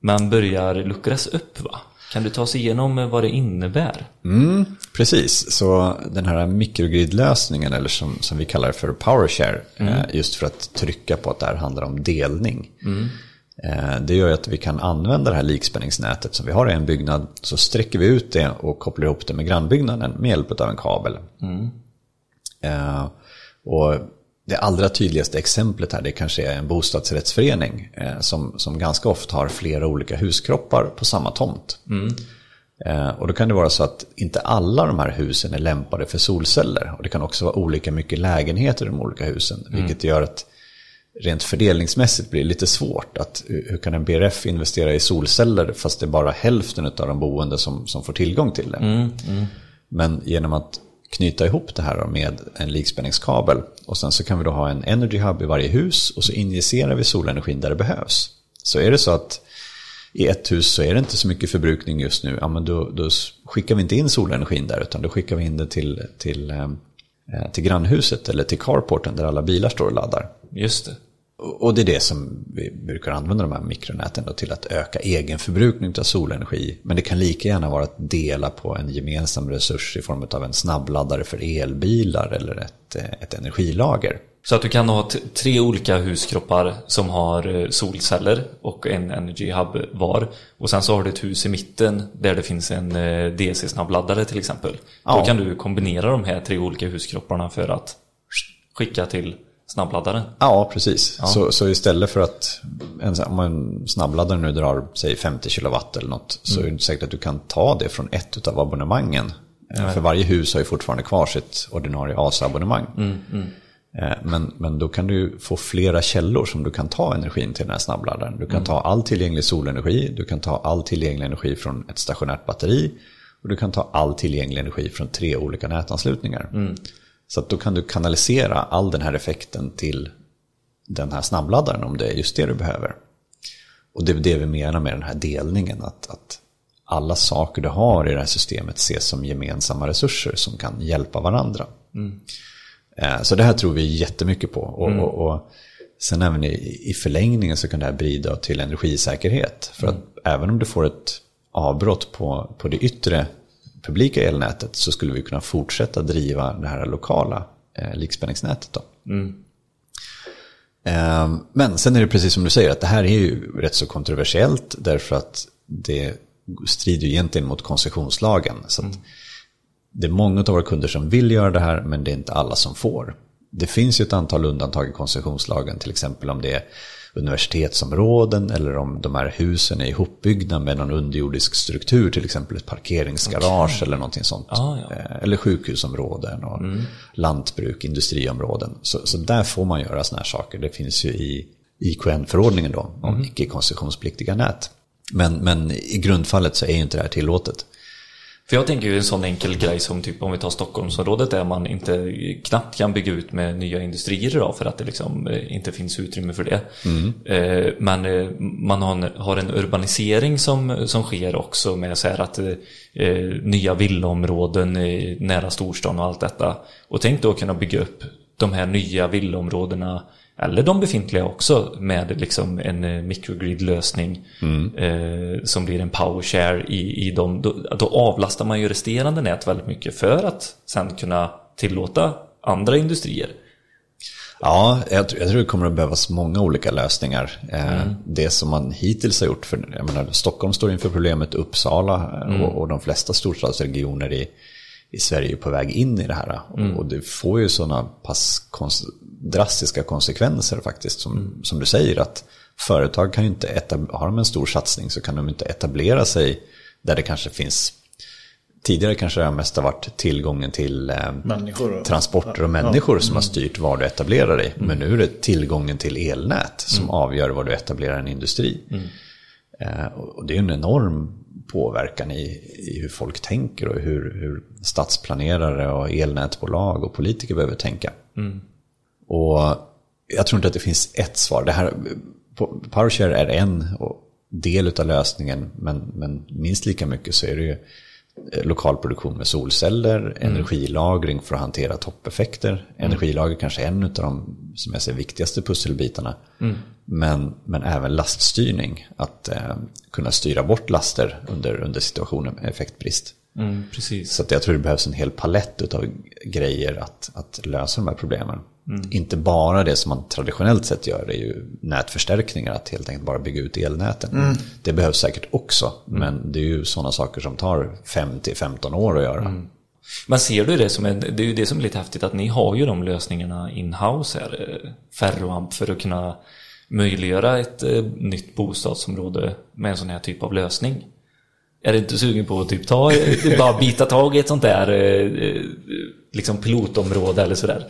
men börjar luckras upp va? Kan du ta oss igenom eh, vad det innebär? Mm, precis, så den här mikrogridlösningen eller som, som vi kallar för PowerShare, eh, just för att trycka på att det här handlar om delning. Eh, Det gör att vi kan använda det här likspänningsnätet som vi har i en byggnad, så sträcker vi ut det och kopplar ihop det med grannbyggnaden med hjälp av en kabel. Eh, Och det allra tydligaste exemplet här det kanske är en bostadsrättsförening eh, som, som ganska ofta har flera olika huskroppar på samma tomt. Eh, Och då kan det vara så att inte alla de här husen är lämpade för solceller. Och det kan också vara olika mycket lägenheter i de olika husen. Vilket gör att rent fördelningsmässigt blir det lite svårt. Att, hur kan en BRF investera i solceller fast det är bara hälften av de boende som, som får tillgång till det. Men genom att knyta ihop det här med en likspänningskabel och sen så kan vi då ha en energy hub i varje hus och så injicerar vi solenergin där det behövs. Så är det så att i ett hus så är det inte så mycket förbrukning just nu, ja, men då, då skickar vi inte in solenergin där utan då skickar vi in det till, till, eh, till grannhuset eller till carporten där alla bilar står och laddar. Just det. Och det är det som vi brukar använda de här mikronäten då till att öka egenförbrukning av solenergi. Men det kan lika gärna vara att dela på en gemensam resurs i form av en snabbladdare för elbilar eller ett, eh, ett energilager. Så att du kan ha tre olika huskroppar som har eh, solceller och en Energy Hub var. Och sen så har du ett hus i mitten där det finns en eh, DC-snabbladdare till exempel. Ja. Då kan du kombinera de här tre olika huskropparna för att skicka till snabbladdaren. Ja, precis. Så, så istället för att en, om en snabbladdare nu drar säg 50 kW eller något så är det inte säkert att du kan ta det från ett av abonnemangen. Eh, För varje hus har ju fortfarande kvar sitt ordinarie ASA-abonnemang. Eh, Men, men då kan du få flera källor som du kan ta energin till den här snabbladdaren. Du kan ta all tillgänglig solenergi, du kan ta all tillgänglig energi från ett stationärt batteri och du kan ta all tillgänglig energi från tre olika nätanslutningar. Så att då kan du kanalisera all den här effekten till den här snabbladdaren om det är just det du behöver. Och det är det vi menar med den här delningen, att, att alla saker du har i det här systemet ses som gemensamma resurser som kan hjälpa varandra. Eh, Så det här tror vi jättemycket på. Och, och, och sen även i, i förlängningen så kan det här bidra till energisäkerhet. För att även om du får ett avbrott på, på det yttre publika elnätet så skulle vi kunna fortsätta driva det här lokala eh, likspänningsnätet. Då. Eh, Men sen är det precis som du säger att det här är ju rätt så kontroversiellt därför att det strider ju egentligen mot koncessionslagen. Så att det är många av våra kunder som vill göra det här men det är inte alla som får. Det finns ju ett antal undantag i koncessionslagen, till exempel om det är universitetsområden eller om de här husen är ihopbyggda med någon underjordisk struktur, till exempel ett parkeringsgarage eller någonting sånt. Ah, ja. Eh, Eller sjukhusområden och lantbruk, industriområden. Så, så där får man göra sådana här saker. Det finns ju i IKN-förordningen då, om icke-koncessionspliktiga nät. Men, men i grundfallet så är ju inte det här tillåtet. För jag tänker ju en sån enkel grej som typ om vi tar Stockholmsområdet där man inte knappt kan bygga ut med nya industrier idag för att det liksom eh, inte finns utrymme för det. Eh, Men eh, man har en, har en urbanisering som, som sker också med så här att nya villaområden nära storstan och allt detta. Och tänk då kunna bygga upp de här nya villaområdena eller de befintliga också med liksom en eh, microgrid-lösning eh, som blir en powershare i, i dem. Då, då avlastar man ju resterande nät väldigt mycket för att sen kunna tillåta andra industrier. Ja, jag, tror- jag tror det kommer att behövas många olika lösningar. Eh, Det som man hittills har gjort, för jag menar, Stockholm står inför problemet, Uppsala eh, och, och de flesta storstadsregioner i, i Sverige är på väg in i det här. Och, och det får ju sådana pass drastiska konsekvenser faktiskt, som, som du säger, att företag kan ju inte, etab- har de en stor satsning så kan de inte etablera sig där det kanske finns Tidigare kanske det mest har varit tillgången till eh, Människor transporter och människor som har styrt var du etablerar dig. Men nu är det tillgången till elnät som avgör var du etablerar en industri. Eh, och det är en enorm påverkan i, i hur folk tänker och hur, hur stadsplanerare och elnätbolag och politiker behöver tänka. Och jag tror inte att det finns ett svar. Det här, PowerShare är en del av lösningen, men, men minst lika mycket så är det ju eh, lokal produktion med solceller, energilagring för att hantera toppeffekter. Energilager kanske är en av de som jag ser viktigaste pusselbitarna. Men, men även laststyrning, att eh, kunna styra bort laster under, under situationer med effektbrist. Mm, precis. Så jag tror det behövs en hel palett av grejer att, att lösa de här problemen. Inte bara det som man traditionellt sett gör, det är ju nätförstärkningar, att helt enkelt bara bygga ut elnäten. Det behövs säkert också, men det är ju sådana saker som tar 5-15 år att göra. Men ser du det som en, det är ju det som är lite häftigt att ni har ju de lösningarna in-house här, Ferroamp för att kunna möjliggöra ett eh, nytt bostadsområde med en sån här typ av lösning. Är du inte sugen på att typ ta, eh, bara bita tag i ett sånt där eh, liksom pilotområde eller sådär?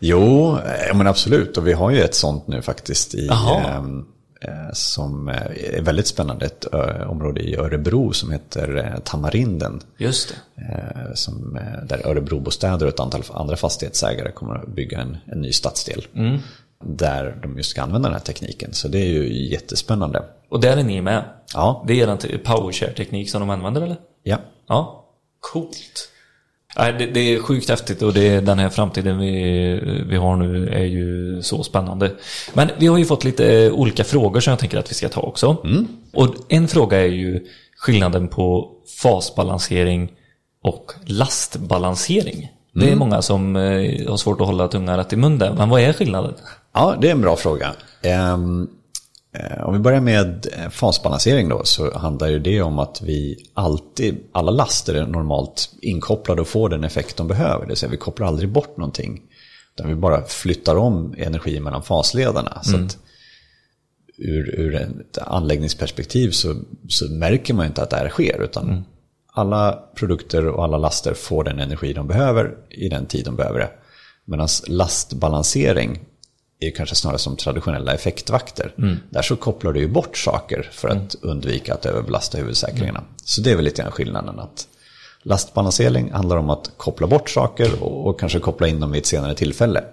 Jo, eh, men absolut. Och vi har ju ett sånt nu faktiskt i, ehm, eh, som eh, är väldigt spännande. Ett eh, område i Örebro som heter Tamarinden. Just det. Som, där Örebrobostäder och ett antal andra fastighetsägare kommer att bygga en, en ny stadsdel. Där de just ska använda den här tekniken. Så det är ju jättespännande. Och där är ni med? Ja, Det är er te- powershare-teknik som de använder eller? ja. Ja, coolt. Nej, det, det är sjukt häftigt och det den här framtiden vi, vi har nu är ju så spännande. Men vi har ju fått lite eh, olika frågor som jag tänker att vi ska ta också. Och en fråga är ju skillnaden på fasbalansering och lastbalansering. Det är många som eh, har svårt att hålla tungan rätt i mun där, men vad är skillnaden? Ja, det är en bra fråga. Ehm, eh, om vi börjar med eh, fasbalansering då så handlar ju det om att vi alltid, alla laster är normalt inkopplade och får den effekt de behöver. Det vill säga vi kopplar aldrig bort någonting. Utan vi bara flyttar om energi mellan fasledarna. Så att ur, ur ett anläggningsperspektiv så, så märker man inte att det här sker. Utan alla produkter och alla laster får den energi de behöver i den tid de behöver det. Medan lastbalansering är kanske snarare som traditionella effektvakter. Där så kopplar du ju bort saker för att undvika att överbelasta huvudsäkringarna. Så det är väl lite grann skillnaden. att Lastbalansering handlar om att koppla bort saker och, och kanske koppla in dem vid ett senare tillfälle.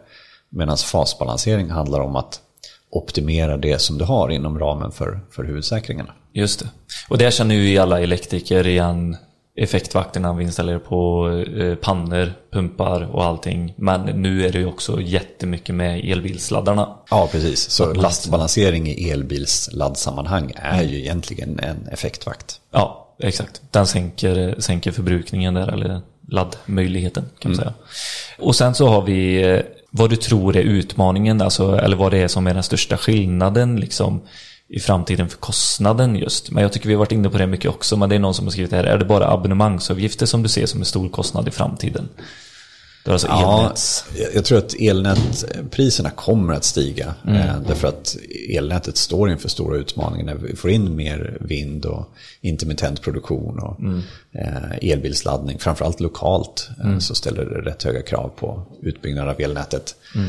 Medan fasbalansering handlar om att optimera det som du har inom ramen för, för huvudsäkringarna. Just det. Och det känner ju alla elektriker igen effektvakterna vi installerar på eh, pannor, pumpar och allting. Men nu är det ju också jättemycket med elbilsladdarna. Ja, precis. Så lastbalansering i elbilsladdsammanhang är ju egentligen en effektvakt. Ja, exakt. Den sänker, sänker förbrukningen där, eller laddmöjligheten kan man säga. Och sen så har vi eh, vad du tror är utmaningen, alltså, eller vad det är som är den största skillnaden liksom, i framtiden för kostnaden just. Men jag tycker vi har varit inne på det mycket också, men det är någon som har skrivit här, är det bara abonnemangsavgifter som du ser som en stor kostnad i framtiden? Det är alltså Ja, elnäts... jag- tror att elnätpriserna kommer att stiga. Eh, därför att elnätet står inför stora utmaningar när vi får in mer vind och intermittent produktion och eh, elbilsladdning. Framförallt lokalt eh, så ställer det rätt höga krav på utbyggnad av elnätet. Eh,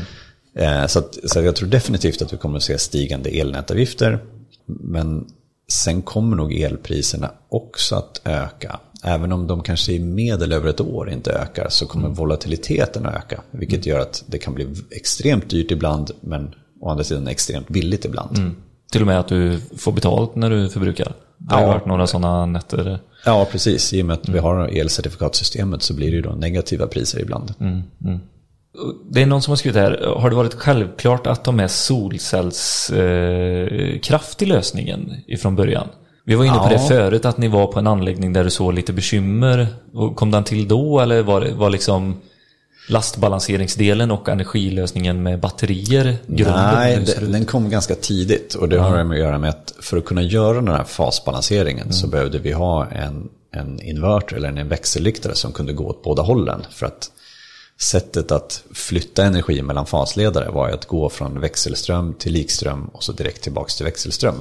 så, att, så jag tror definitivt att vi kommer att se stigande elnätavgifter. Men sen kommer nog elpriserna också att öka. Även om de kanske i medel över ett år inte ökar så kommer volatiliteten att öka. Vilket gör att det kan bli extremt dyrt ibland men å andra sidan extremt billigt ibland. Till och med att du får betalt när du förbrukar. Det har Ja. varit några sådana nätter. Ja, precis. I och med att vi har elcertifikatsystemet så blir det ju då negativa priser ibland. Det är någon som har skrivit här, har det varit självklart att de är solcellskraft i lösningen ifrån början? Vi var inne på Ja. det förut, att ni var på en anläggning där du såg lite bekymmer. Kom den till då eller var, det- var liksom lastbalanseringsdelen och energilösningen med batterier grunden? Nej, ut? den kom ganska tidigt och det har det med att göra med att för att kunna göra den här fasbalanseringen så behövde vi ha en, en inverter eller en växelriktare som kunde gå åt båda hållen. För att sättet att flytta energi mellan fasledare var ju att gå från växelström till likström och så direkt tillbaka till växelström.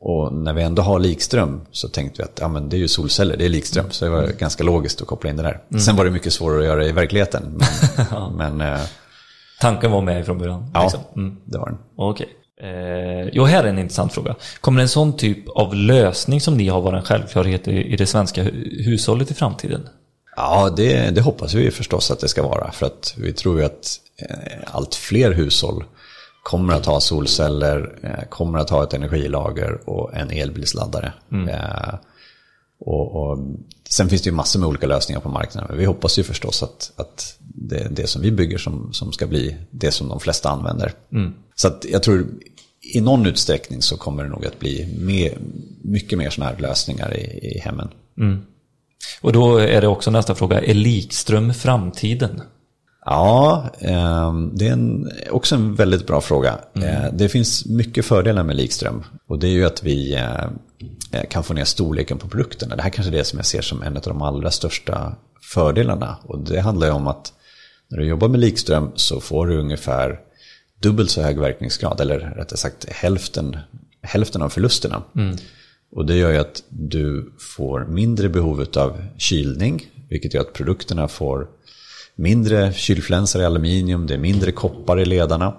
Och när vi ändå har likström så tänkte vi att ja, men det är ju solceller, det är likström. Så det var ganska logiskt att koppla in det där. Sen var det mycket svårare att göra i verkligheten. Men, <laughs> men eh, Tanken var med från början? ja, liksom. Mm. det var den. Okej. Eh, jo, här är en intressant fråga. Kommer en sån typ av lösning som ni har vara en självklarhet i, i det svenska hu- hushållet i framtiden? Ja, det, det hoppas vi förstås att det ska vara. För att vi tror ju att eh, allt fler hushåll kommer att ha solceller, eh, kommer att ha ett energilager och en elbilsladdare. Eh, och, och, sen finns det ju massor med olika lösningar på marknaden. Men vi hoppas ju förstås att, att det det som vi bygger som, som ska bli det som de flesta använder. Så att jag tror i någon utsträckning så kommer det nog att bli mer, mycket mer sådana här lösningar i, i hemmen. Och då är det också nästa fråga, är likström framtiden? Ja, eh, det är en, också en väldigt bra fråga. Eh, det finns mycket fördelar med likström. Och det är ju att vi eh, kan få ner storleken på produkterna. Det här kanske är det som jag ser som en av de allra största fördelarna. Och det handlar ju om att när du jobbar med likström så får du ungefär dubbelt så hög verkningsgrad. Eller rättare sagt hälften, hälften av förlusterna. Och det gör ju att du får mindre behov av kylning. Vilket gör att produkterna får mindre kylflänsar i aluminium, det är mindre koppar i ledarna.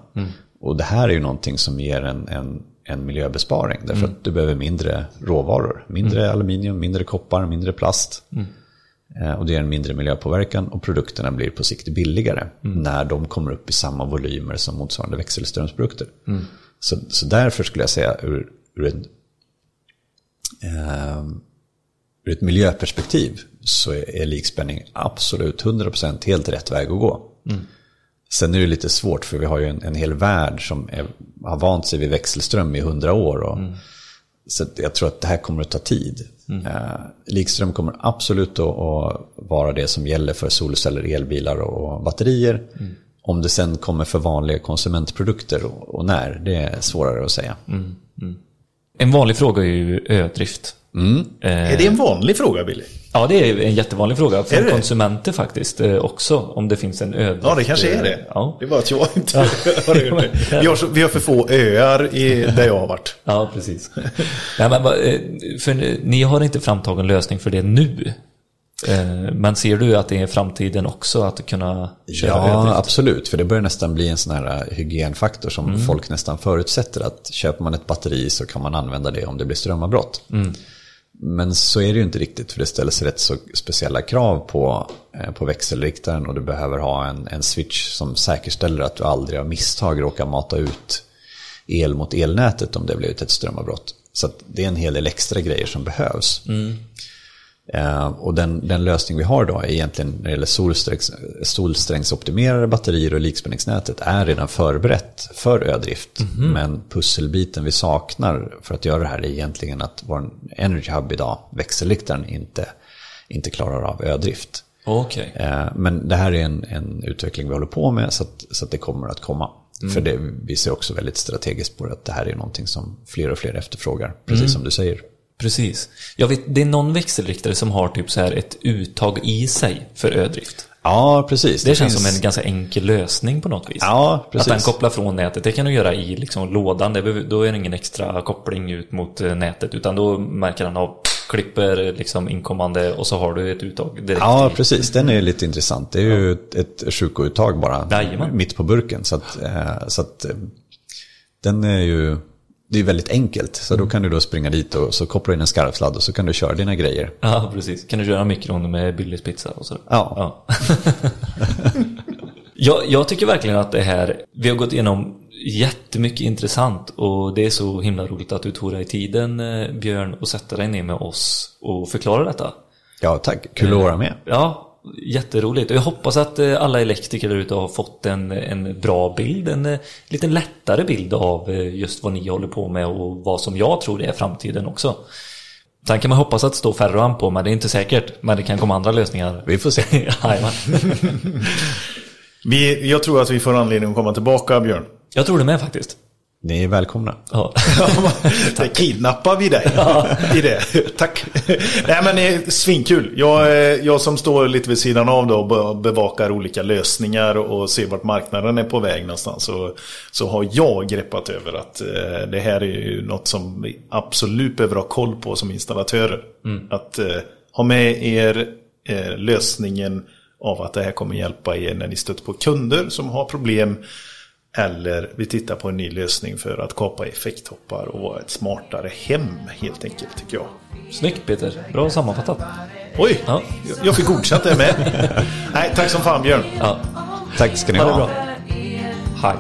Och det här är ju någonting som ger en, en, en miljöbesparing. Därför att du behöver mindre råvaror. Mindre aluminium, mindre koppar, mindre plast. Eh, Och det ger en mindre miljöpåverkan och produkterna blir på sikt billigare när de kommer upp i samma volymer som motsvarande växelströmsprodukter. Så, så därför skulle jag säga ur, ur, ett, eh, ur ett miljöperspektiv så är, är likspänning absolut 100% helt rätt väg att gå. Sen är det lite svårt för vi har ju en, en hel värld som är, har vant sig vid växelström i 100 år. Och, Så att jag tror att det här kommer att ta tid. Eh, likström kommer absolut att, att vara det som gäller för solceller, elbilar och batterier. Om det sen kommer för vanliga konsumentprodukter och, och när, det är svårare att säga. En vanlig fråga är ju ödrift. Eh, Är det en vanlig fråga Billy? Ja, det är en jättevanlig fråga från det? konsumenter faktiskt eh, också. Om det finns en ödrift. Ja, det kanske är det. Ja, Det är bara att jag inte har gjort det. Vi har, så, vi har för få öar i, där jag har varit. ja precis. Nej, men, eh, för ni har inte framtagen lösning för det nu. Eh, Men ser du att det är framtiden också att kunna köra Ja, ödrift? absolut. För det börjar nästan bli en sån här hygienfaktor som folk nästan förutsätter att köper man ett batteri så kan man använda det om det blir strömavbrott. Men så är det ju inte riktigt för det ställs rätt så speciella krav på, eh, på växelriktaren och du behöver ha en, en switch som säkerställer att du aldrig av misstag råkar mata ut el mot elnätet om det blivit ett strömavbrott. Så det är en hel del extra grejer som behövs. Eh, och den, den lösning vi har då är egentligen när det gäller solsträngs, solsträngsoptimerade batterier och likspänningsnätet är redan förberett för ödrift. Men pusselbiten vi saknar för att göra det här är egentligen att vår Energy Hub idag, växelriktaren, inte, inte klarar av ödrift. Okej. Eh, Men det här är en, en utveckling vi håller på med så att, så att det kommer att komma. För det, vi ser också väldigt strategiskt på det, att det här är någonting som fler och fler efterfrågar, precis som du säger. Precis. Jag vet, det är någon växelriktare som har typ så här ett uttag i sig för ödrift. Ja, precis. Det, känns finns- som en ganska enkel lösning på något vis. Ja, precis. Att den kopplar från nätet, det kan du göra i liksom lådan. Det då är det ingen extra koppling ut mot eh, nätet. Utan då märker den av, klipper liksom inkommande och så har du ett uttag direkt Ja, precis. Den är lite intressant. Det är ju ett, ett sjukouttag bara. Jajamän. Mitt på burken. Så att, eh, så att eh, den är ju... Det är väldigt enkelt. Så Mm. då kan du då springa dit och så kopplar in en skarvsladd och så kan du köra dina grejer. Ja, precis. Kan du köra mikron med Billys pizza och så. Ja. <laughs> jag, jag tycker verkligen att det här, vi har gått igenom jättemycket intressant och det är så himla roligt att du tog dig tiden eh, Björn och sätta dig ner med oss och förklara detta. Ja, tack. Kul att vara med. Ja, jätteroligt. Och jag hoppas att eh, alla elektriker där ute har fått en, en bra bild, en eh, lite lättare bild av eh, just vad ni håller på med och vad som jag tror är framtiden också. Sen kan man hoppas att det står ferroamp på, men det är inte säkert. Men det kan komma andra lösningar. Vi får se. <laughs> <laughs> Vi, jag tror att vi får anledning att komma tillbaka Björn. jag tror det med faktiskt. Ni är välkomna. Ja. <laughs> Där kidnappar vi dig i det. Tack. Nej men det är svinkul. Jag, eh, jag som står lite vid sidan av då och be- bevakar olika lösningar och ser vart marknaden är på väg någonstans. Så, så har jag greppat över att eh, det här är ju något som vi absolut behöver ha koll på som installatörer. Att eh, ha med er eh, lösningen av att det här kommer hjälpa er när ni stöter på kunder som har problem eller vi tittar på en ny lösning för att kapa effekttoppar och vara ett smartare hem helt enkelt tycker jag. Snyggt Peter, bra sammanfattat. Oj, Ja. jag- fick godkänt det med. <laughs> Nej, tack som fan Björn. Ja. Tack ska ni Ha det ha. bra. Hej.